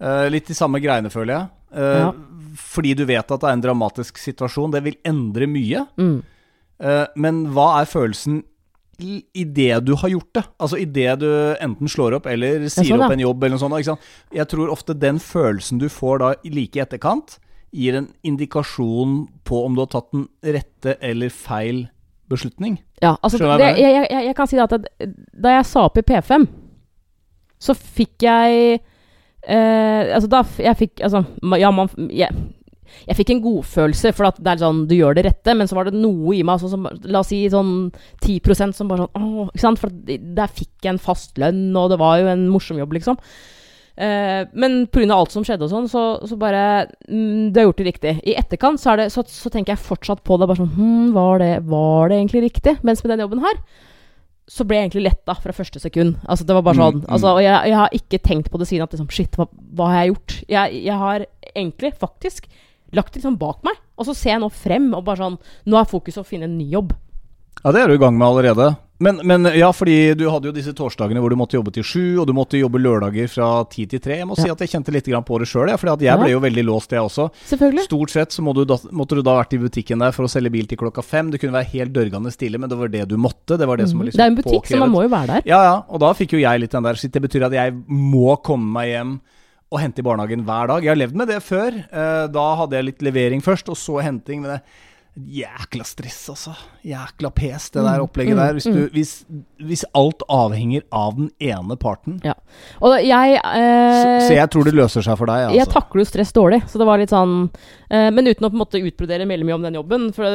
Eh, litt de samme greiene, føler jeg. Eh, Ja. Fordi du vet at det er en dramatisk situasjon. Det vil endre mye. Mm. Eh, men hva er følelsen i idet du har gjort det? Altså idet du enten slår opp eller sier sånn, opp en jobb eller noe sånt. Jeg tror ofte den følelsen du får da like i etterkant, gir en indikasjon på om du har tatt den rette eller feil beslutning. Ja, altså det, jeg jeg, jeg, kan si at da jeg sa opp i P5, så fikk jeg eh, Altså da jeg fikk Altså, ja, man jeg, jeg fikk en godfølelse, for at det er sånn du gjør det rette, men så var det noe i meg altså, som La oss si sånn 10% som bare sånn Åh, ikke sant? For der fikk jeg en fast lønn, og det var jo en morsom jobb, liksom. Eh, men pga. alt som skjedde og sånn, så, så bare mm, Du har gjort det riktig. I etterkant så, er det, så, så tenker jeg fortsatt på det. Bare sånn hm, var det, var det egentlig riktig? Mens med den jobben her, så ble jeg egentlig letta fra første sekund. Altså det var bare Mm, sånn mm. altså, Og jeg, jeg har ikke tenkt på det siden at liksom, shit, hva, hva har jeg gjort? Jeg, jeg har egentlig faktisk lagt det liksom bak meg. Og så ser jeg nå frem og bare sånn Nå er fokuset å finne en ny jobb. Ja, det er du i gang med allerede. Men, men ja, fordi du hadde jo disse torsdagene hvor du måtte jobbe til sju, og du måtte jobbe lørdager fra ti til tre. Jeg må si at jeg kjente litt på det sjøl, ja, for jeg ble jo veldig låst, jeg også. Selvfølgelig. Stort sett så må du da, måtte du da vært i butikken der for å selge bil til klokka fem. Det kunne være helt dørgende stille, men det var det du måtte. Det var det som var Mhm. liksom det er en butikk, så man må jo være der. Ja, ja, og da fikk jo jeg litt den der Shit, det betyr at jeg må komme meg hjem og hente i barnehagen hver dag. Jeg har levd med det før. Eh, da hadde jeg litt levering først, og så henting. Men det Jækla stress, altså. Jækla pes, det der Mm, opplegget mm, der. Hvis, du, hvis, hvis alt avhenger av den ene parten. Ja. Og jeg eh, Så, så jeg tror det løser seg for deg, Jeg altså. takler jo stress dårlig, så det var litt sånn eh, Men uten å på en måte utbrodere veldig mye om den jobben. For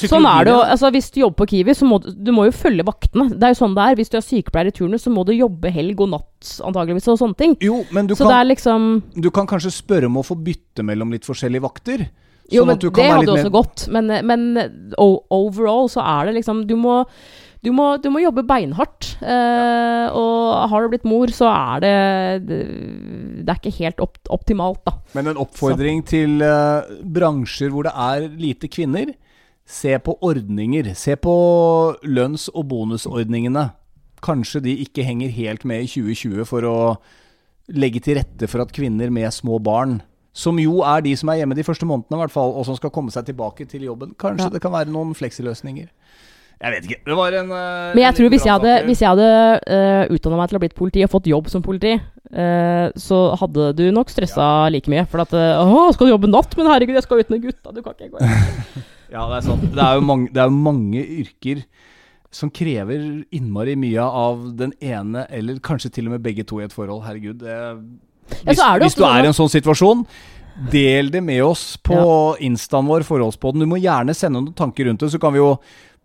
sånn er det jo. Altså, hvis du jobber på Kiwi, så må du, du må jo følge vaktene. Det er jo sånn det er. Hvis du er sykepleier i turnus, så må du jobbe helg og natt antageligvis, og sånne ting. Jo, men du så kan, liksom du kan kanskje spørre om å få bytte mellom litt forskjellige vakter. Jo, sånn men at du det hadde også mer- gått. Men, men overall så er det liksom Du må, du må, du må jobbe beinhardt. Eh, og har du blitt mor, så er det Det, er ikke helt opp, optimalt, da. Men en oppfordring til eh, bransjer hvor det er lite kvinner. Se på ordninger. Se på lønns- og bonusordningene. Kanskje de ikke henger helt med i 2020 for å legge til rette for at kvinner med små barn, som jo er de som er hjemme de første månedene, i hvert fall, og som skal komme seg tilbake til jobben Kanskje Ja. det kan være noen fleksiløsninger. Jeg vet ikke. Det var en uh, Men jeg en tror hvis jeg hadde, hvis jeg hadde uh, utdanna meg til å bli politi og fått jobb som politi, uh, så hadde du nok stressa like mye. For at uh, Å, skal du jobbe natt? Men herregud, jeg skal ut med gutta. Du kan ikke gå inn. <laughs> Ja, det er sant. Det er jo mange, det er jo mange yrker som krever innmari mye av den ene, eller kanskje til og med begge to i et forhold. Herregud. Det, Ja, hvis, så det hvis du er i en sånn situasjon, del det med oss på instaen vår, Forholdspodden. Du må gjerne sende noen tanker rundt det, så kan vi jo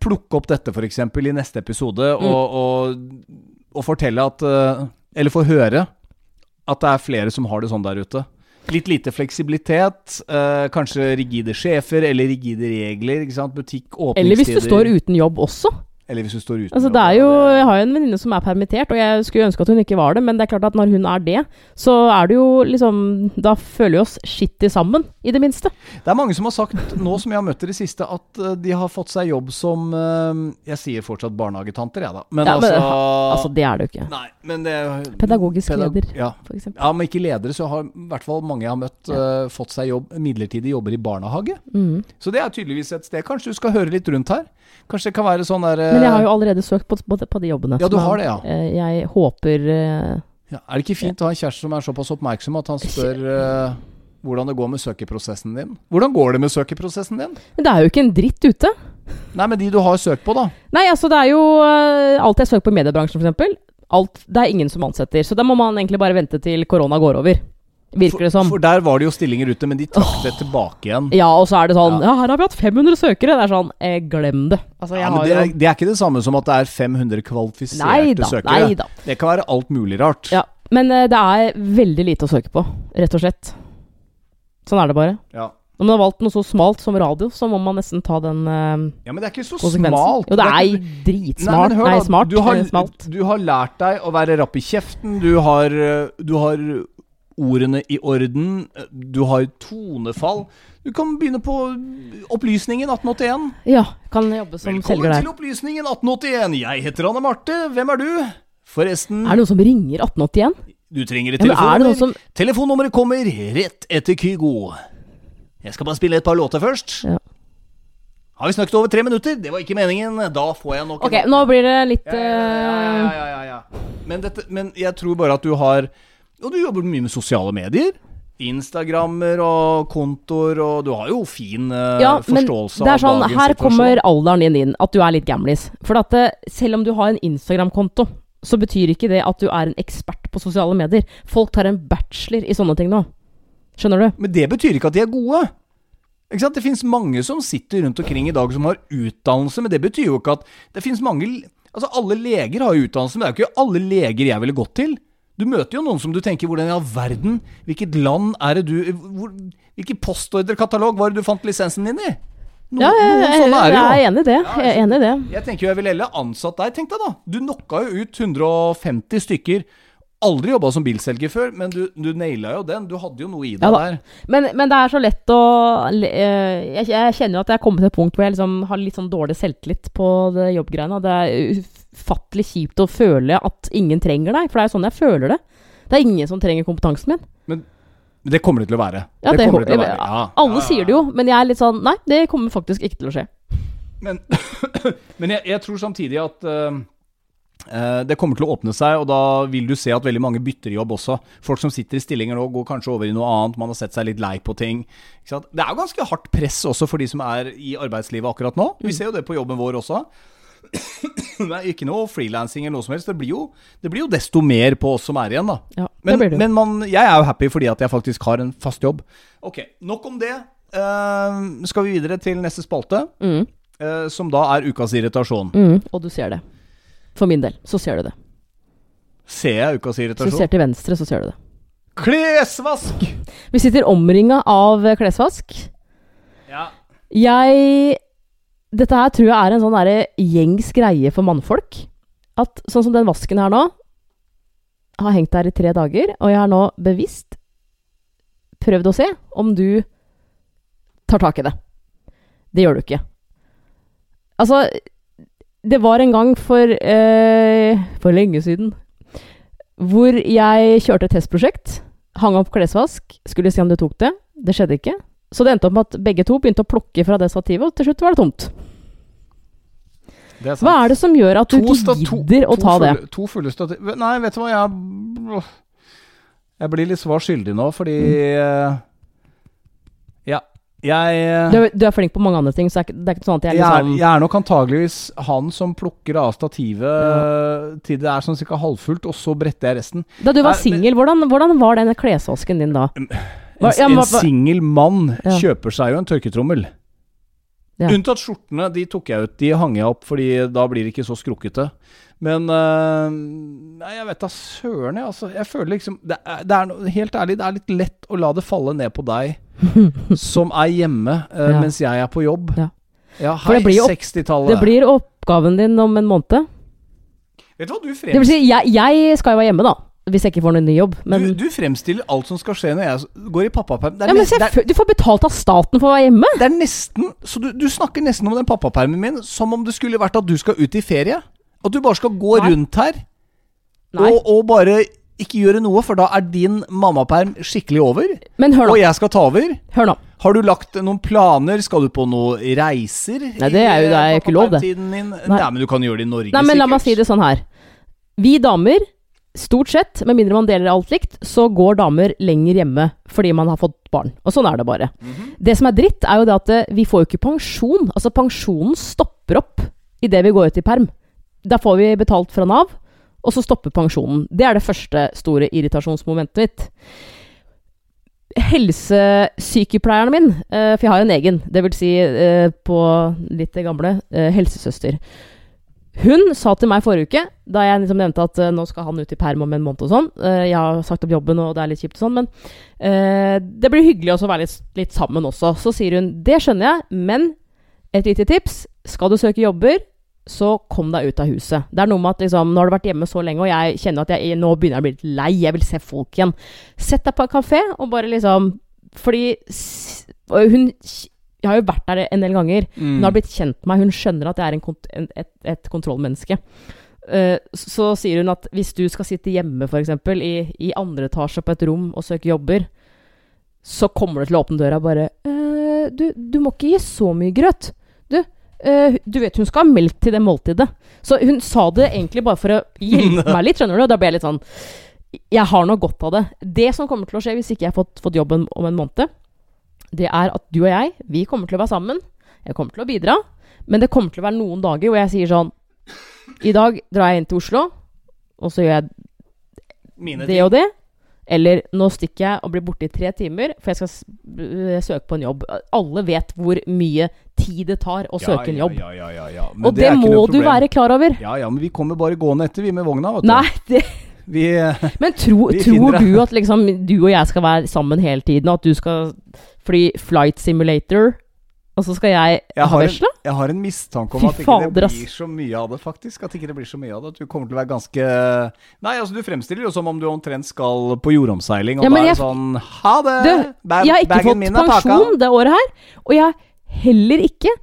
plukke opp dette f.eks. i neste episode Mm. og, og, og fortelle at eh, Eller få høre at det er flere som har det sånn der ute. Litt lite fleksibilitet, eh, kanskje rigide sjefer eller rigide regler. Butikk, åpningstider Eller hvis du står uten jobb også. Eller hvis du står uten Altså, det er jo, jeg har jo en venninne som er permittert, og jeg skulle ønske at hun ikke var det, men det er klart at når hun er det, så er det jo liksom Da føler vi oss skittig sammen, i det minste. Det er mange som har sagt, nå som jeg har møtt i det siste, at eh, de har fått seg jobb som eh, Jeg sier fortsatt barnehagetanter, jeg, da. Men Ja, men, altså, Altså, det er det jo ikke. Nei, men det Pedagogisk pedag- leder, Ja. for eksempel. ja, men ikke ledere, så har i hvert fall mange jeg har møtt, eh, fått seg jobb, midlertidige jobber i barnehage. Mm. Så det er tydeligvis et sted. Kanskje du skal høre litt rundt her? Kanskje det kan være sånn der eh, Men jeg har jo allerede søkt på, på, på de jobbene. Ja, du har det, ja. eh, Jeg håper eh, ja, Er det ikke fint å ha en kjæreste som er såpass oppmerksom at han <laughs> spør uh, hvordan det går med søkeprosessen din? Hvordan går det med søkeprosessen din? Men det er jo ikke en dritt ute. Nei, men de du har søkt på, da. Nei, altså det er jo eh, alt jeg søker på i mediebransjen, f.eks. Alt, det er ingen som ansetter. Så da må man egentlig bare vente til korona går over. Virker det som. For, for der var det jo stillinger ute, men de trakk det tilbake igjen. Ja, og så er det sånn Ja. Ja, her har vi hatt 500 søkere. Det er sånn eh, Glem det. Altså, jeg Ja, men det, er, det er ikke det samme som at det er 500 kvalifiserte Nei da. søkere. Nei da. Det kan være alt mulig rart. Ja, men eh, det er veldig lite å søke på, rett og slett. Sånn er det bare. Ja. Når man har valgt noe så smalt som radio, så må man nesten ta den uh, Ja, men det er ikke så smalt. Jo, det er ikke- dritsmart. Nei, hør Nei, smart. Du har, eh, smalt. du har lært deg å være rapp i kjeften. Du har, eh, du har ordene i orden. Du har tonefall. Du kan begynne på Opplysningen 1881. Ja, kan jobbe som selger Velkommen til Opplysningen 1881. Jeg heter Anne Marte. Hvem er du? Forresten, Er det noen som ringer 1881? du trenger et Ja, er telefonnummer. som Telefonnummeret kommer rett etter Kygo. Jeg skal bare spille et par låter først. Ja. Har vi snakket over tre minutter? Det var ikke meningen. Da får jeg nok Ok, nå blir det litt ja, ja, ja, eh, ja, ja, ja. Men, dette, men jeg tror bare at du har Og du jobber mye med sosiale medier. Instagrammer og kontoer, og du har jo fin uh, Ja, men forståelse er sånn, av dagens her kommer alderen din inn, at du er litt gamlis. For at eh, selv om du har en Instagram-konto, så betyr ikke det at du er en ekspert på sosiale medier. Folk tar en bachelor i sånne ting nå. Skjønner du? Men det betyr ikke at de er gode. Det finnes mange som sitter rundt omkring i dag som har utdannelse, men det betyr jo ikke at Det finnes mange Altså, alle leger har jo utdannelse, men det er jo ikke alle leger jeg ville gått til. Du møter jo noen som du tenker Hvordan i all verden Hvilket land er det du hvor, Hvilken postordrekatalog var det du fant lisensen din i? No, Ja, jeg, noen sånne er jeg det jo. er enig i det. Jeg er enig i det. Jeg tenker jo jeg ville heller ansatt deg, tenk deg da. Du knocka jo ut 150 stykker. Aldri jobba som bilselger før, men du, du naila jo den. Du hadde jo noe i deg Ja der. Men, men det er så lett å eh, jeg, jeg kjenner jo at jeg er kommet til et punkt hvor jeg liksom har litt sånn dårlig selvtillit på det jobbgreiene. Det er ufattelig kjipt å føle at ingen trenger deg, for det er jo sånn jeg føler det. Det er ingen som trenger kompetansen min. Men det kommer det til å være. Ja, det det kommer det til å være. Ja, Alle ja, sier det jo, men jeg er litt sånn Nei, det kommer faktisk ikke til å skje. Men, <coughs> men jeg, jeg tror samtidig at eh, det kommer til å åpne seg, og da vil du se at veldig mange bytter jobb også. Folk som sitter i stillinger nå, går kanskje over i noe annet, man har sett seg litt lei på ting. Det er jo ganske hardt press også for de som er i arbeidslivet akkurat nå. Vi ser jo det på jobben vår også. <coughs> Det er ikke noe frilansing eller noe som helst. Det blir, jo, det blir jo desto mer på oss som er igjen, da. Ja, Men, men man, jeg er jo happy fordi at jeg faktisk har en fast jobb. Ok, nok om det. Uh, skal vi videre til neste spalte, Mm, uh, som da er ukas irritasjon. mm, og du ser det. For min del så ser du det. Ser jeg ukas Hvis du ser til venstre, så ser du det. Klesvask! Vi sitter omringa av klesvask. Ja. Jeg Dette her tror jeg er en sånn der gjengs greie for mannfolk. At sånn som den vasken her nå har hengt der i tre dager, og jeg har nå bevisst prøvd å se om du tar tak i det. Det gjør du ikke. Altså, det var en gang for eh, for lenge siden hvor jeg kjørte et testprosjekt, hang opp klesvask, skulle se om du tok det. Det skjedde ikke. Så det endte opp med at begge to begynte å plukke fra det stativet, og til slutt var det tomt. Det er. Hva er det som gjør at du ikke gidder å ta det? To fulle stativ... Nei, vet du hva, jeg Jeg blir litt svar skyldig nå, fordi mm. Ja. Jeg eh, Du er, du er flink på mange andre ting, så det er ikke, sånn at jeg jeg er, liksom jeg er nok antageligvis han som plukker av stativet til det er sånn ca. halvfullt, og så bretter jeg resten. Da du var singel, hvordan, hvordan var den klesvasken din da? En, Hva- ja, en singel mann Ja. kjøper seg jo en tørketrommel. Ja. Unntatt skjortene, de tok jeg ut. De hang jeg opp, fordi da blir det ikke så skrukkete. Men øh, Nei, jeg vet da søren, jeg. Altså, jeg føler liksom det er, det er, Helt ærlig, det er litt lett å la det falle ned på deg <laughs> som er hjemme øh, Ja. mens jeg er på jobb. Ja. Ja, hei, det blir jo- 60-tallet. Det blir oppgaven din om en måned. Vet du hva, du Det vil si, jeg, jeg skal jo være hjemme, da. Hvis jeg ikke får noen ny jobb. Men, du, du fremstiller alt som skal skje når jeg går i pappaperm. Er ja, men er- du får betalt av staten for å være hjemme! det er nesten Så du, du snakker nesten om den pappapermen min som om det skulle vært at du skal ut i ferie. At du bare skal gå Nei. rundt her og, og bare ikke gjøre noe, for da er din mammaperm skikkelig over. Men hør Og jeg skal ta over. Hør nå. Har du lagt noen planer? Skal du på noen reiser? Nei, det er jo- det er ikke lov, det. Nei. Nei. men du kan gjøre det i Norge, Nei, men la meg si det sånn her. Vi damer, stort sett, med mindre man deler alt likt, så går damer lenger hjemme fordi man har fått barn. Og sånn er det bare. Mhm. Det som er dritt, er jo det at eh, vi får jo ikke pensjon. Altså, pensjonen stopper opp idet vi går ut i perm. Da får vi betalt fra Nav, og så stopper pensjonen. Det er det første store irritasjonsmomentet mitt. Helsesykepleieren min, eh, for jeg har jo en egen, det vil si eh, på litt det gamle, helsesøster. Hun sa til meg forrige uke, da jeg liksom nevnte at uh, nå skal han ut i perm om en måned og sånn uh, Jeg har sagt opp jobben, og det er litt kjipt og sånn, men uh, det blir hyggelig å være litt, litt sammen også. Så sier hun det skjønner jeg, men et lite tips. Skal du søke jobber, så kom deg ut av huset. Det er noe med at liksom, nå har du vært hjemme så lenge, og jeg kjenner at jeg nå begynner jeg å bli litt lei. Jeg vil se folk igjen. Sett deg på en kafé og bare liksom Fordi hun Jeg har jo vært der en del ganger. Mm. Hun har blitt kjent med meg, hun skjønner at jeg er en kont en, et, et kontrollmenneske. Uh, så, så sier hun at hvis du skal sitte hjemme f.eks. I, i andre etasje på et rom og søke jobber, så kommer du til å åpne døra og bare uh, du, du må ikke gi så mye grøt. Du, uh, du vet hun skal ha melk til det måltidet. Så hun sa det egentlig bare for å hjelpe <laughs> meg litt, skjønner du. Og da ble jeg litt sånn Jeg har noe godt av det. Det som kommer til å skje hvis ikke jeg har fått, fått jobben om en måned, det er at du og jeg, vi kommer til å være sammen. Jeg kommer til å bidra. Men det kommer til å være noen dager hvor jeg sier sånn I dag drar jeg inn til Oslo, og så gjør jeg det og det. Eller nå stikker jeg og blir borte i tre timer, for jeg skal s- søke på en jobb. Alle vet hvor mye tid det tar å søke en jobb. Ja, ja, ja. Og det, det må du være klar over. Ja, ja, men vi kommer bare gående etter, vi med vogna. Nei, det, Vi, men tro, Vi tror du at liksom du og jeg skal være sammen hele tiden, at du skal fly flight simulator, og så skal jeg, Jeg ha har vesla? jeg har en mistanke om at ikke det ikke blir så mye av det, faktisk. At ikke det blir så mye av det. At du kommer til å være ganske Nei, altså, du fremstiller jo som om du omtrent skal på jordomseiling, og Ja, da er det sånn Ha det! Du, Ba- Jeg har ikke fått pensjon det året her, og jeg har heller ikke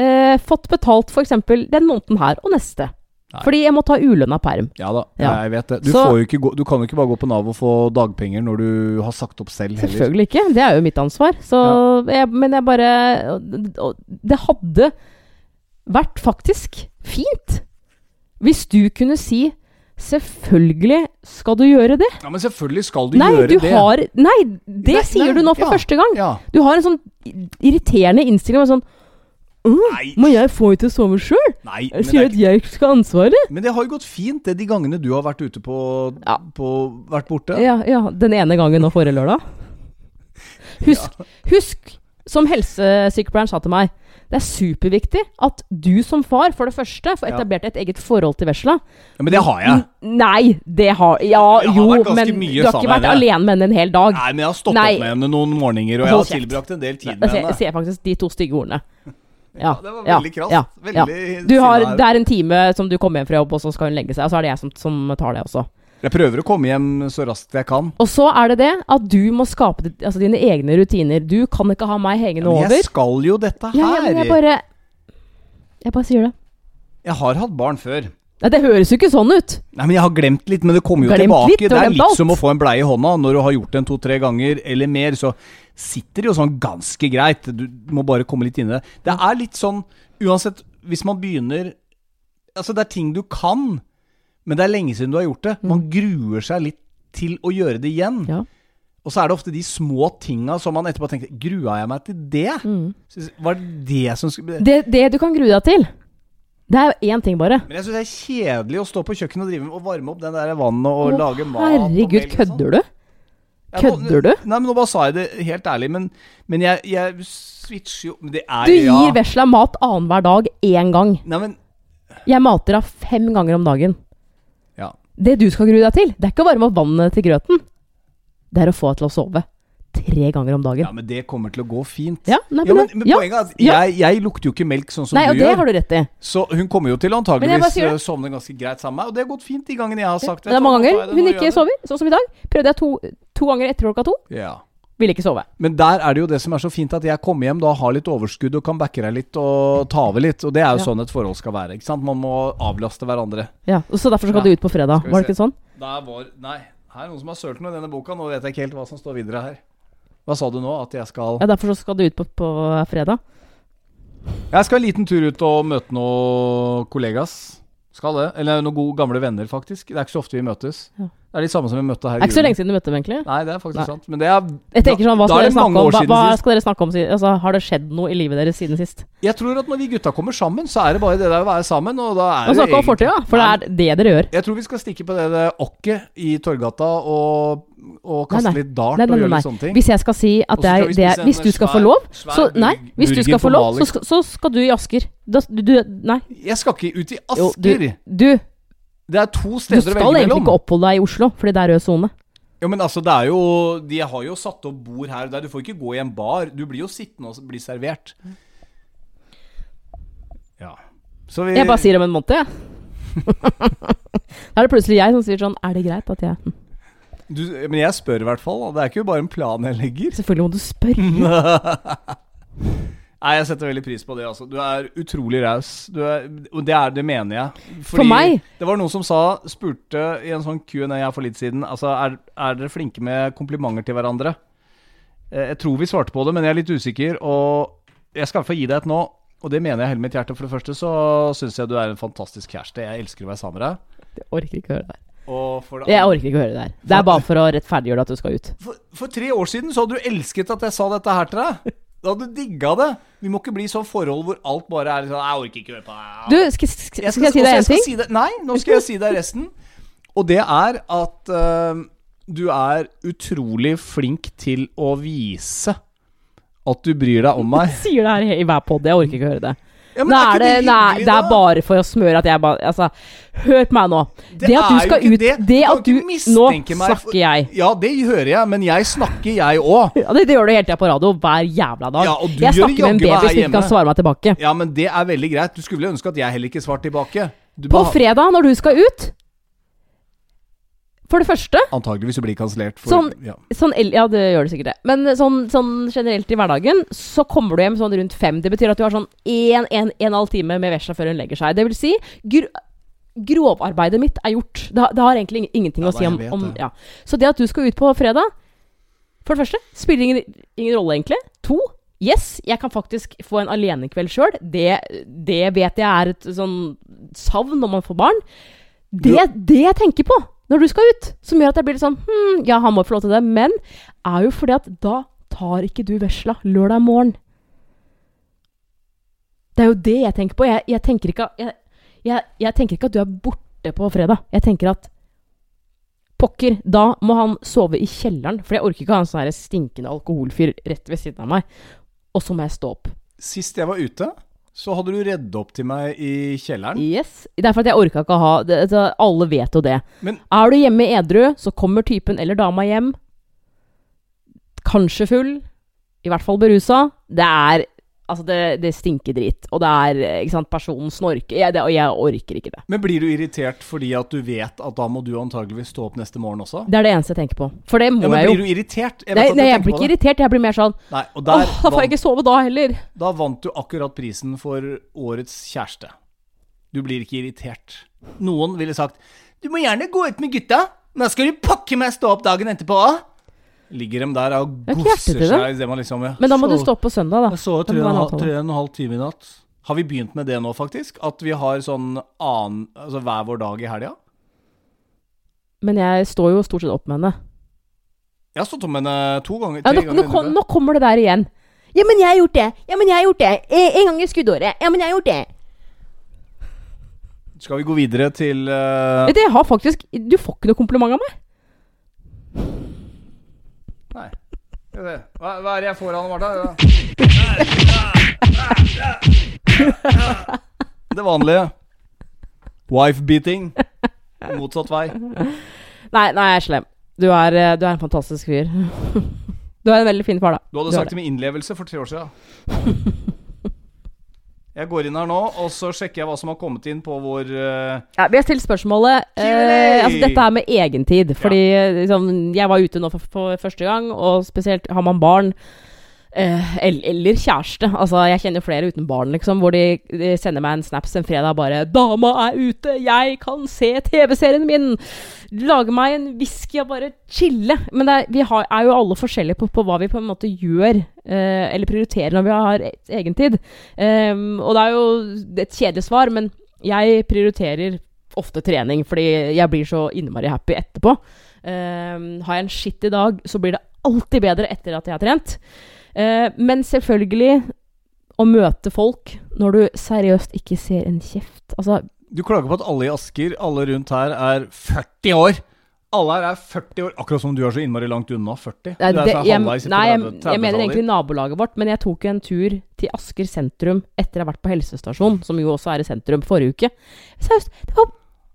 eh, fått betalt f.eks. den måneden her og neste. Nei. Fordi jeg må ta ulønna perm. Ja da, Ja. jeg vet det. Du, Så- gå, du kan jo ikke bare gå på Nav og få dagpenger når du har sagt opp selv heller. Selvfølgelig ikke. Det er jo mitt ansvar. Så jeg, men jeg bare Det hadde vært faktisk fint hvis du kunne si Selvfølgelig skal du gjøre det. Ja, Men selvfølgelig skal du nei, gjøre du det. har Nei, det Nei, sier nei, du nå for ja, første gang. Ja. Du har en sånn irriterende innstilling med sånn «Åh, Nei, Må jeg få til å sove sjøl? Jeg sier er at jeg skal ha ansvaret. men det har jo gått fint, det de gangene du har vært ute på, Ja. på Vært borte. Ja, ja, den ene gangen nå forrige lørdag. <laughs> Husk, husk, som helsesykepleieren sa til meg, det er superviktig at du som far, for det første, får Ja. etablert et eget forhold til vesla. Ja, men det har jeg. N- Nei, det har Ja, Jeg har jo, men du har ikke vært henne. alene med henne en hel dag. Nei, men jeg har stått Nei. opp med henne noen morgener, og jeg har tilbrakt en del tid med henne. Jeg ser faktisk de to stygge ordene. <laughs> Ja, det var ja, veldig krast. ja, ja. Veldig Du har, det er en time som du kommer hjem fra jobb, og så skal hun legge seg. Og så er det jeg som, som tar det også. Jeg prøver å komme hjem så raskt jeg kan. Og så er det det at du må skape altså, dine egne rutiner. Du kan ikke ha meg hengende over. Men jeg skal jo dette her. Ja, ja, men jeg bare Jeg bare sier det. Jeg har hatt barn før. Nei, det høres jo ikke sånn ut. Nei, men Jeg har glemt litt, men det kommer jo Glemt tilbake. litt, det er litt alt. som å få en bleie i hånda. Når du har gjort den to-tre ganger eller mer, så sitter jo sånn ganske greit. Du må bare komme litt inn i det. Det er litt sånn Uansett, hvis man begynner Altså, det er ting du kan, men det er lenge siden du har gjort det. Man gruer seg litt til å gjøre det igjen. Mm. Ja. Og så er det ofte de små tinga som man etterpå tenker Grua jeg meg til det? Mm. Var det det som skulle Mm. Det, det du kan grue deg til, det er jo én ting bare. Men jeg syns det er kjedelig å stå på kjøkkenet og drive med og varme opp den der vannet og Å, lage mat. Herregud, sånn. kødder du? Kødder du? Nei, men nå bare sa jeg det helt ærlig, men, men jeg, jeg switcher jo men Det er Du gir ja. vesla mat annenhver dag én gang. Nei, men Jeg mater henne fem ganger om dagen. Ja. Det du skal grue deg til, det er ikke å varme opp vannet til grøten. Det er å få henne til å sove. Tre ganger om dagen. Ja, men det kommer til å gå fint. Ja, nei, Ja, men, men, poenget er at ja. jeg, jeg lukter jo ikke melk sånn som Nei, og gjør. det har du rett i. Så hun kommer jo til antageligvis eh, sovne ganske greit sammen med meg. Og det har gått fint de gangene jeg har sagt Men det er mange du nå ganger det, hun ikke sover. Sånn som i dag. Prøvde jeg to, to ganger etter klokka to. Ja. Ville ikke sove. Men der er det jo det som er så fint, at jeg kommer hjem da har litt overskudd og kan backe deg litt og ta over litt. Og det er jo Ja. sånn et forhold skal være. ikke sant? Man må avlaste hverandre. Ja, og Så derfor skal Ja. du ut på fredag. Var det ikke sånn? Der var Nei, her er noen som har sølt noe i denne boka. Nå vet jeg ikke helt hva som står videre her. Hva sa du nå? At jeg skal Ja, Derfor så skal du ut på, på fredag. Jeg skal en liten tur ut og møte noen kollegas. Skal det. Eller noen gode gamle venner, faktisk. Det er ikke så ofte vi møtes. Ja. Det er de samme som vi møtte her Det er ikke så lenge siden du møtte dem, egentlig. Nei, det er faktisk Nei. sant. Men det er Jeg tenker sånn, Hva da skal er dere snakke om Hva, hva skal dere snakke om siden? altså, Har det skjedd noe i livet deres siden sist? Jeg tror at når vi gutta kommer sammen, så er det bare det der å være sammen. Og da er Og snakke om fortida, for det er det dere gjør. Jeg tror vi skal stikke på det, det okket i Torgata og, og kaste Nei, nei. litt dart Nei, og gjøre litt sånne ting. Hvis jeg skal si at det er, det er Hvis du skal få lov, så Nei, hvis du skal få lov, så skal, så skal du i Asker. Da, du, du, nei. Jeg skal ikke ut i Jo, du, du, det er to du steder å skal egentlig ikke oppholde deg i Oslo, fordi det er rød sone. Jo, men altså, det er jo De har jo satt opp bord her og der. Du får ikke gå i en bar. Du blir jo sittende og bli servert. Ja. Så vi Jeg bare sier om en måned, jeg. <laughs> Da er det plutselig jeg som sier sånn Er det greit at jeg du, Men jeg spør i hvert fall. Det er ikke bare en plan jeg legger. Selvfølgelig må du spørre. <laughs> Nei, jeg setter veldig pris på det. altså Du er utrolig raus. Og det, er, det mener jeg. For meg? Det var noen som sa, spurte i en sånn Q&A her for litt siden Altså, er, er dere flinke med komplimenter til hverandre? Eh, Jeg tror vi svarte på det, men jeg er litt usikker. Og jeg skal i hvert fall gi deg et nå. Og det mener jeg hele mitt hjerte. For det første så syns jeg du er en fantastisk kjæreste. Jeg elsker å være sammen med deg. Jeg orker ikke å høre det her. Det Jeg orker ikke å høre det der. Det er bare for å rettferdiggjøre at du skal ut. For, for tre år siden så hadde du elsket at jeg sa dette her til deg. <laughs> Da hadde du digga det. Vi må ikke bli sånn forhold hvor alt bare er sånn Jeg orker ikke høre på deg. Du, skal, skal, Jeg skal jeg si deg en ting? si det- nei, nå skal jeg si deg resten. Og det er at uh, du er utrolig flink til å vise at du bryr deg om meg. Du <laughs> Sier det her i hver pod. Jeg orker ikke høre det. Ja, Nå er er det, hyggelig, nei, det er bare for å smøre at jeg bare Altså, hør på meg nå. Det, at du skal ut det. Det at du Nå snakker jeg. Ja, det hører jeg, men jeg snakker, jeg òg. <laughs> Ja, det, det gjør du hele tida på radio, hver jævla dag. Ja, du jeg snakker med en baby som ikke kan svare meg tilbake. Ja, men det er veldig greit. Du skulle ønske at jeg heller ikke svarte tilbake. Du På fredag, når du skal ut For det første Antageligvis blir kansellert. Sånn- ja. sånn, Ja, det gjør det sikkert det. Men sånn, sånn generelt i hverdagen så kommer du hjem sånn rundt fem. Det betyr at du har sånn en, én, én halv time med vesla før hun legger seg. Det vil si, gr grovarbeidet mitt er gjort. Det, har- det har egentlig ingenting Ja, å si om, om det. ja. Så det at du skal ut på fredag For det første, spiller ingen, ingen rolle, egentlig. To, yes, jeg kan faktisk få en alenekveld sjøl. Det, det vet jeg er et sånn savn når man får barn. Det, det jeg tenker på når du skal ut, som gjør at jeg blir litt sånn hm, Ja, han må få lov til det, men er jo fordi at da tar ikke du vesla lørdag morgen. Det er jo det jeg tenker på. Jeg, jeg, tenker ikke, jeg, jeg, tenker ikke at du er borte på fredag. Jeg tenker at Pokker, da må han sove i kjelleren, for jeg orker ikke å ha en sånn stinkende alkoholfyr rett ved siden av meg. Og så må jeg stå opp. Sist jeg var ute, så hadde du reddet opp til meg i kjelleren. Yes. Det er for at jeg orka ikke å ha det, altså, Alle vet jo det. Men- er du hjemme edru, så kommer typen eller dama hjem. Kanskje full. I hvert fall berusa. Det er Altså, det, det stinker dritt, Og det er ikke sant, personen snorker. Jeg, det, og jeg orker ikke det. Men blir du irritert fordi at du vet at da må du antageligvis stå opp neste morgen også? Det er det eneste jeg tenker på. For det må Ja, men jeg jo. Blir du irritert? Jeg Nei, nei, jeg, jeg blir ikke irritert. Jeg blir mer sånn Nei, og Åh, da får jeg ikke sove da heller. da vant du akkurat prisen for årets kjæreste. Du blir ikke irritert. Noen ville sagt Du må gjerne gå ut med gutta, men da skal du pakke meg stå opp dagen etterpå òg. Ligger de der og gosser det. seg det man liksom ja. Men da må du stå opp på søndag, da. Jeg så tre og, en halv, tre og en halv time i natt. Har vi begynt med det nå, faktisk? At vi har sånn annen Altså hver vår dag i helga? Men jeg står jo stort sett opp med henne. Jeg har stått opp med henne to ganger. Ja, Tre nå, nå, ganger. kom, nå kommer det der igjen. Ja, men jeg har gjort det. Ja, men jeg har gjort det. Eh, En gang i skuddåret. Ja, men jeg har gjort det. Skal vi gå videre til uh... Det har faktisk Du får ikke noe kompliment av meg. Hva, hva er det jeg får av Martha? Det vanlige. Wife-beating. Motsatt vei. Nei, nei, jeg er slem. Du er, eh, du er en fantastisk fyr. <laughs> Du er en veldig fin far, da. Du hadde Du sagt det med innlevelse for tre år siden. <laughs> Jeg går inn her nå, og så sjekker jeg hva som har kommet inn på vår uh... Ja, vi har stilt spørsmålet eh, altså Dette er med egentid. Fordi liksom, jeg var ute nå for, for første gang, og spesielt har man barn eh, eller kjæreste. Altså, jeg kjenner flere uten barn, liksom, hvor de, de sender meg en snaps en fredag bare 'Dama er ute! Jeg kan se TV-serien min!' Lage meg en whisky og bare chille. Men er, vi har, er jo alle forskjellige på, på hva vi på en måte gjør, eh, eller prioriterer når vi har egen tid. Um, og det er jo et kjedelig svar, men jeg prioriterer ofte trening, fordi jeg blir så innmari happy etterpå. Um, har jeg en skittig dag, så blir det alltid bedre etter at jeg har trent. Uh, men selvfølgelig å møte folk når du seriøst ikke ser en kjeft. Altså, Du klager på at alle i Asker, alle rundt her, er 40 år. Alle her er 40 år, akkurat som du er så innmari langt unna 40. Nei, det, så jeg, nei jeg, jeg mener egentlig nabolaget vårt, men jeg tok en tur til Asker sentrum etter å ha vært på helsestasjon, som jo også er i sentrum, forrige uke. Seriøst, det var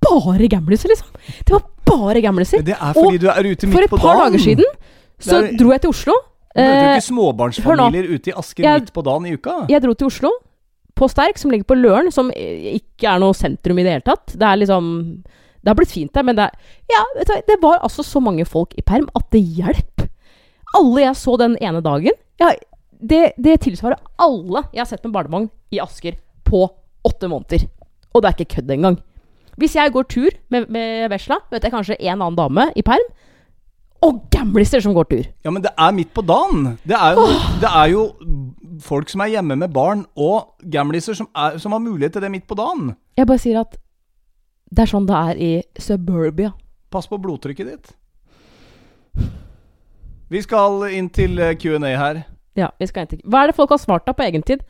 bare gamliser, liksom. Det var bare gamliser. Det er fordi du er ute midt på dagen! For et par dagen. dager siden så er- dro jeg til Oslo. Du møter Eh, ikke småbarnsfamilier ute i Asker Jeg- midt på dagen i uka. jeg dro til Oslo, på Sterk, som ligger på Løren, som eh, ikke er noe sentrum i det hele tatt. Det er liksom Det har blitt fint der, men det er Ja, du, det var altså så mange folk i perm at det hjelp. Alle jeg så den ene dagen ja, det, det tilsvarer alle jeg har sett med barnevogn i Asker på åtte måneder. Og det er ikke kødd engang. Hvis jeg går tur med, med vesla, vet jeg kanskje en annen dame i perm. Og gamliser som går tur. Ja, men det er midt på dagen. Det er jo, det er jo folk som er hjemme med barn, og gamliser som, er, som har mulighet til det midt på dagen. Jeg bare sier at det er sånn det er i suburbia. Pass på blodtrykket ditt. Vi skal inn til eh, Q&A her. Ja, vi skal inn til Hva er det folk har svart da på egentid?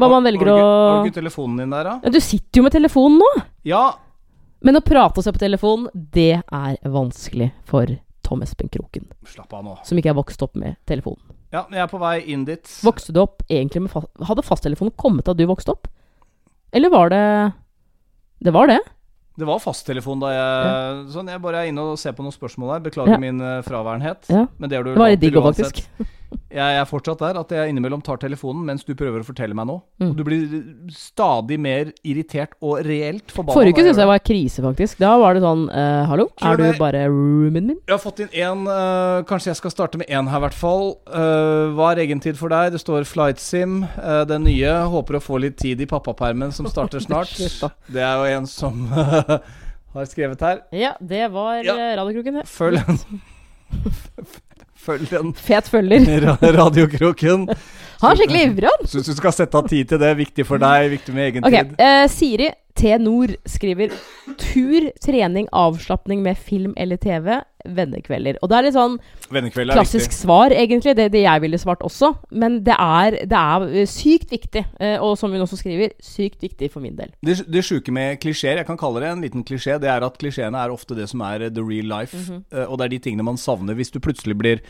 Hva man velger har, å du har du ikke telefonen din der, da? ja, Du sitter jo med telefonen nå! Ja. Men å prate og se på telefonen, det er vanskelig for Tom Espen Kroken. Slapp av nå. Som ikke er vokst opp med telefonen. Ja, jeg er på vei inn dit. Vokste du opp egentlig med fast... Hadde fasttelefonen kommet da du vokste opp? Eller var det Det var det? Det var fasttelefon da jeg Sånn, jeg bare er inne og ser på noen spørsmål her. Beklager Ja. min eh, fraværenhet. Ja. Men det har du Det var litt digg òg, faktisk. Jeg er fortsatt der at jeg innimellom tar telefonen mens du prøver å fortelle meg noe. Mm. Du blir stadig mer irritert og reelt forbanna. Forrige uke syntes jeg var krise, faktisk. Da var det sånn uh, Hallo, er du bare roomien min? Jeg har fått inn én. kanskje jeg skal starte med én her, i hvert fall. Uh, hva er egentid for deg? Det står Flight Sim, eh, den nye. Håper å få litt tid i pappapermen som starter <laughs> snart. Det er jo en som <laughs> har skrevet her. Ja, det var Ja. eh, Radiokroken, det. Følg. <laughs> Følg den Fet følger. <laughs> radiokroken. Han er skikkelig ivrig, han. Syns du skal sette av tid til det. Viktig for deg, viktig med egen okay. tid. Uh, Siri T. Nord skriver tur, trening, avslapning med film eller TV, vennekvelder. Og det er litt sånn er klassisk svar, egentlig. Det, det jeg ville svart også. Men det er, det er eh, sykt viktig. Eh, og som hun også skriver, sykt viktig for min del. Det, det sjuke med klisjeer, jeg kan kalle det en liten klisjé, det er at klisjeene er ofte det som er eh, the real life. Mm -hmm. og det er de tingene man savner hvis du plutselig blir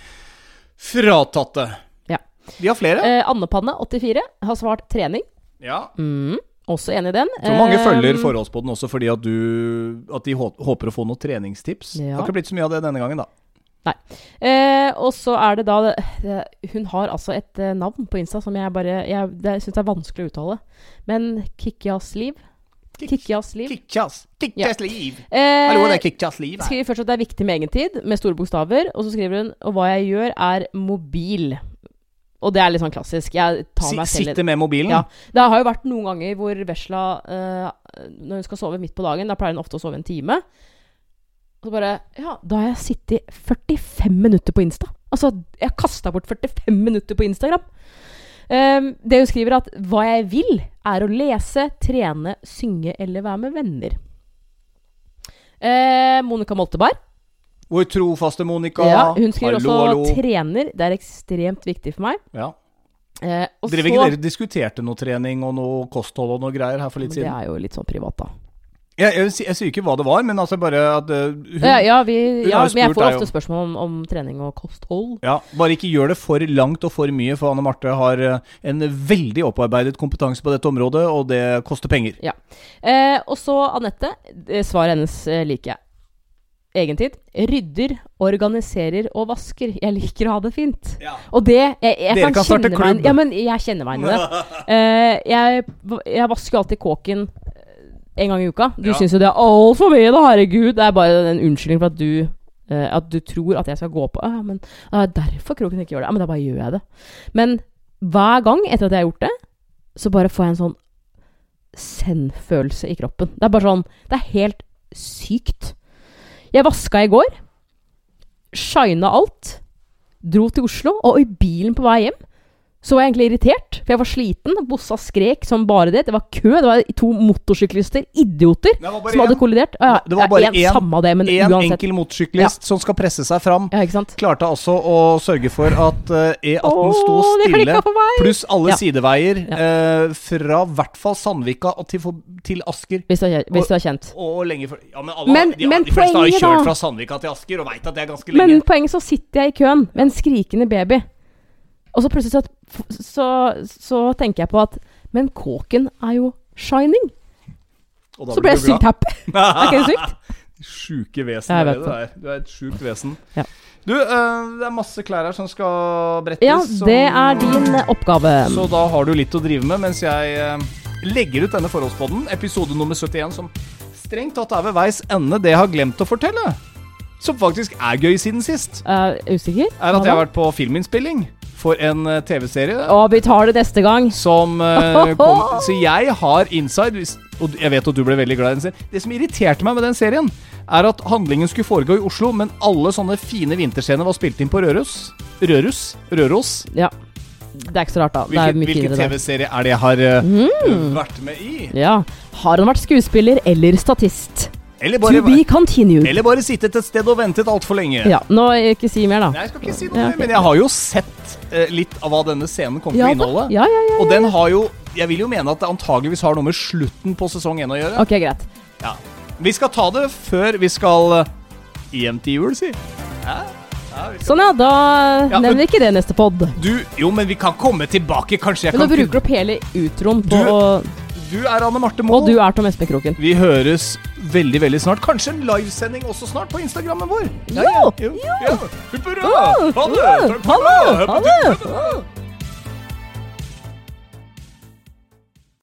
fratatt det. Ja. Vi har flere. Eh, Annepanne84 har svart trening. ja. Mm, også enig i den. Jeg tror mange følger forholds også fordi at, du, at de håper å få noen treningstips. Det har ikke blitt så mye av det denne gangen, da. Eh, og så er det da det, Hun har altså et eh, navn på Insta som jeg bare Jeg det syns er vanskelig å uttale. Men Kikkias liv. Kikkias liv. Kikkias, Kikkias liv. Eh, Hallo, det er Kickjass liv her. skriver først at det er viktig med egentid, med store bokstaver. Og så skriver hun Og hva jeg gjør, er mobil. Og det er litt sånn klassisk. Jeg tar meg selv sitte med mobilen. Ja. Det har jo vært noen ganger hvor Vesla uh, Når hun skal sove midt på dagen, da pleier hun ofte å sove en time. Og så bare Ja, da har jeg sittet 45 minutter på Insta. Altså, jeg kasta bort 45 minutter på Instagram. Um, det hun skriver, at hva jeg vil, er å lese, trene, synge eller være med venner. Uh, Monica Molteberg. Vår trofaste Monica. Ja, hun skriver hallo, også hallo. trener. Det er ekstremt viktig for meg. Ja. Eh, og Drev så- ikke dere diskuterte noe trening og noe kosthold og noe greier her for litt Men Det er jo litt sånn privat, da. Jeg, jeg, sier- jeg sier ikke hva det var, men altså bare at uh, hun Ja, ja, vi, ja men jeg får ofte spørsmål om, om trening og kosthold. Ja, Bare ikke gjør det for langt og for mye, for Anne Marte har eh, en veldig opparbeidet kompetanse på dette området, og det koster penger. Eh, og så Anette. eh, Svaret hennes liker jeg. Egentid. Rydder, organiserer og vasker. Jeg liker å ha det fint. Og det Jeg, jeg Dere kan, kan starte kjenne meg klubb. Ja, men jeg kjenner meg igjen i det. Uh, <laughs> jeg, jeg vasker alltid kåken eh, en gang i uka. Du Ja. syns jo det er altfor mye, da, herregud. Det er bare en unnskyldning for at du uh, At du tror at jeg skal gå på ah, men ah, Derfor kroken ikke gjør det. Ja, men da bare gjør jeg det. Men hver gang etter at jeg har gjort det, så bare får jeg en sånn send-følelse i kroppen. Det er bare sånn Det er helt sykt. Jeg vaska i går. Shina alt. Dro til Oslo, og i bilen på vei hjem så var jeg egentlig irritert, for jeg var sliten. Bossa skrek som bare det. Det var kø. Det var to motorsyklister, idioter, som hadde en- kollidert. Ah, ja, Det var bare én- en, det, men En enkel motorsyklist som skal presse seg fram. Ja? Klarte altså å sørge for at uh, E18 sto stille, pluss alle Ja. sideveier uh, fra fra hvert fall Sandvika og til, for- til Asker. Hvis du har, kjent- hvis du har kjent. Og lenge for, Ja, men alle Men- de, men de fleste har jo kjørt da- fra Sandvika til Asker og veit at det er ganske lenge. Men poenget så sitter jeg i køen med en skrikende baby. Og så plutselig så, så, så tenker jeg på at Men kåken er jo shining. Så ble jeg sykt happy. <laughs> Er ikke det sykt? <laughs> Sjuke vesen. Er det det er. Du er et sjukt vesen. Ja. Du, eh, det er masse klær her som skal brettes. Ja, det er din eh, oppgave. Så da har du litt å drive med mens jeg eh, legger ut denne forholdspodden, episode nummer 71, som strengt tatt er ved veis ende. Det jeg har glemt å fortelle, som faktisk er gøy siden sist, Uh, usikker? er at jeg har vært på filminnspilling for en eh, TV-serie. Og vi tar det neste gang. Som uh, <laughs> kom, Så jeg har inside, og jeg vet at du ble veldig glad i den serien. Det som irriterte meg med den serien, er at handlingen skulle foregå i Oslo, men alle sånne fine vinterscener var spilt inn på Røros. Rørus? Røros? Ja. Det er ikke så rart, da. Det Hvilken, hvilken TV-serie er det jeg har uh, Mm. vært med i? Ja. Har han vært skuespiller eller statist? Eller To be continued. eller bare sittet et sted og ventet altfor lenge? Ja, nå ikke si mer, da. Nei, jeg skal ikke si noe Ja, mer, men jeg har jo sett eh, litt av hva denne scenen kommer Ja til å inneholde. Ja, ja, ja. Og den har jo Jeg vil jo mene at det antageligvis har noe med slutten på sesong én å gjøre. Ok, greit. Ja. Vi skal ta det før vi skal eh, hjem til jul, si. Ja. Ja. Sånn, ja. Da Ja, nevner vi ikke det neste pod. Du, jo, men vi kan komme tilbake. Kanskje jeg Men nå kan bruker du opp hele utroen på Du- Du er Anne Marte Moe. Og du er Tom Espen Kroken. Vi høres veldig, veldig snart. Kanskje en livesending også snart på Instagrammen vår. Jo! jo. jo. Hurra! Ha det! Takk for det!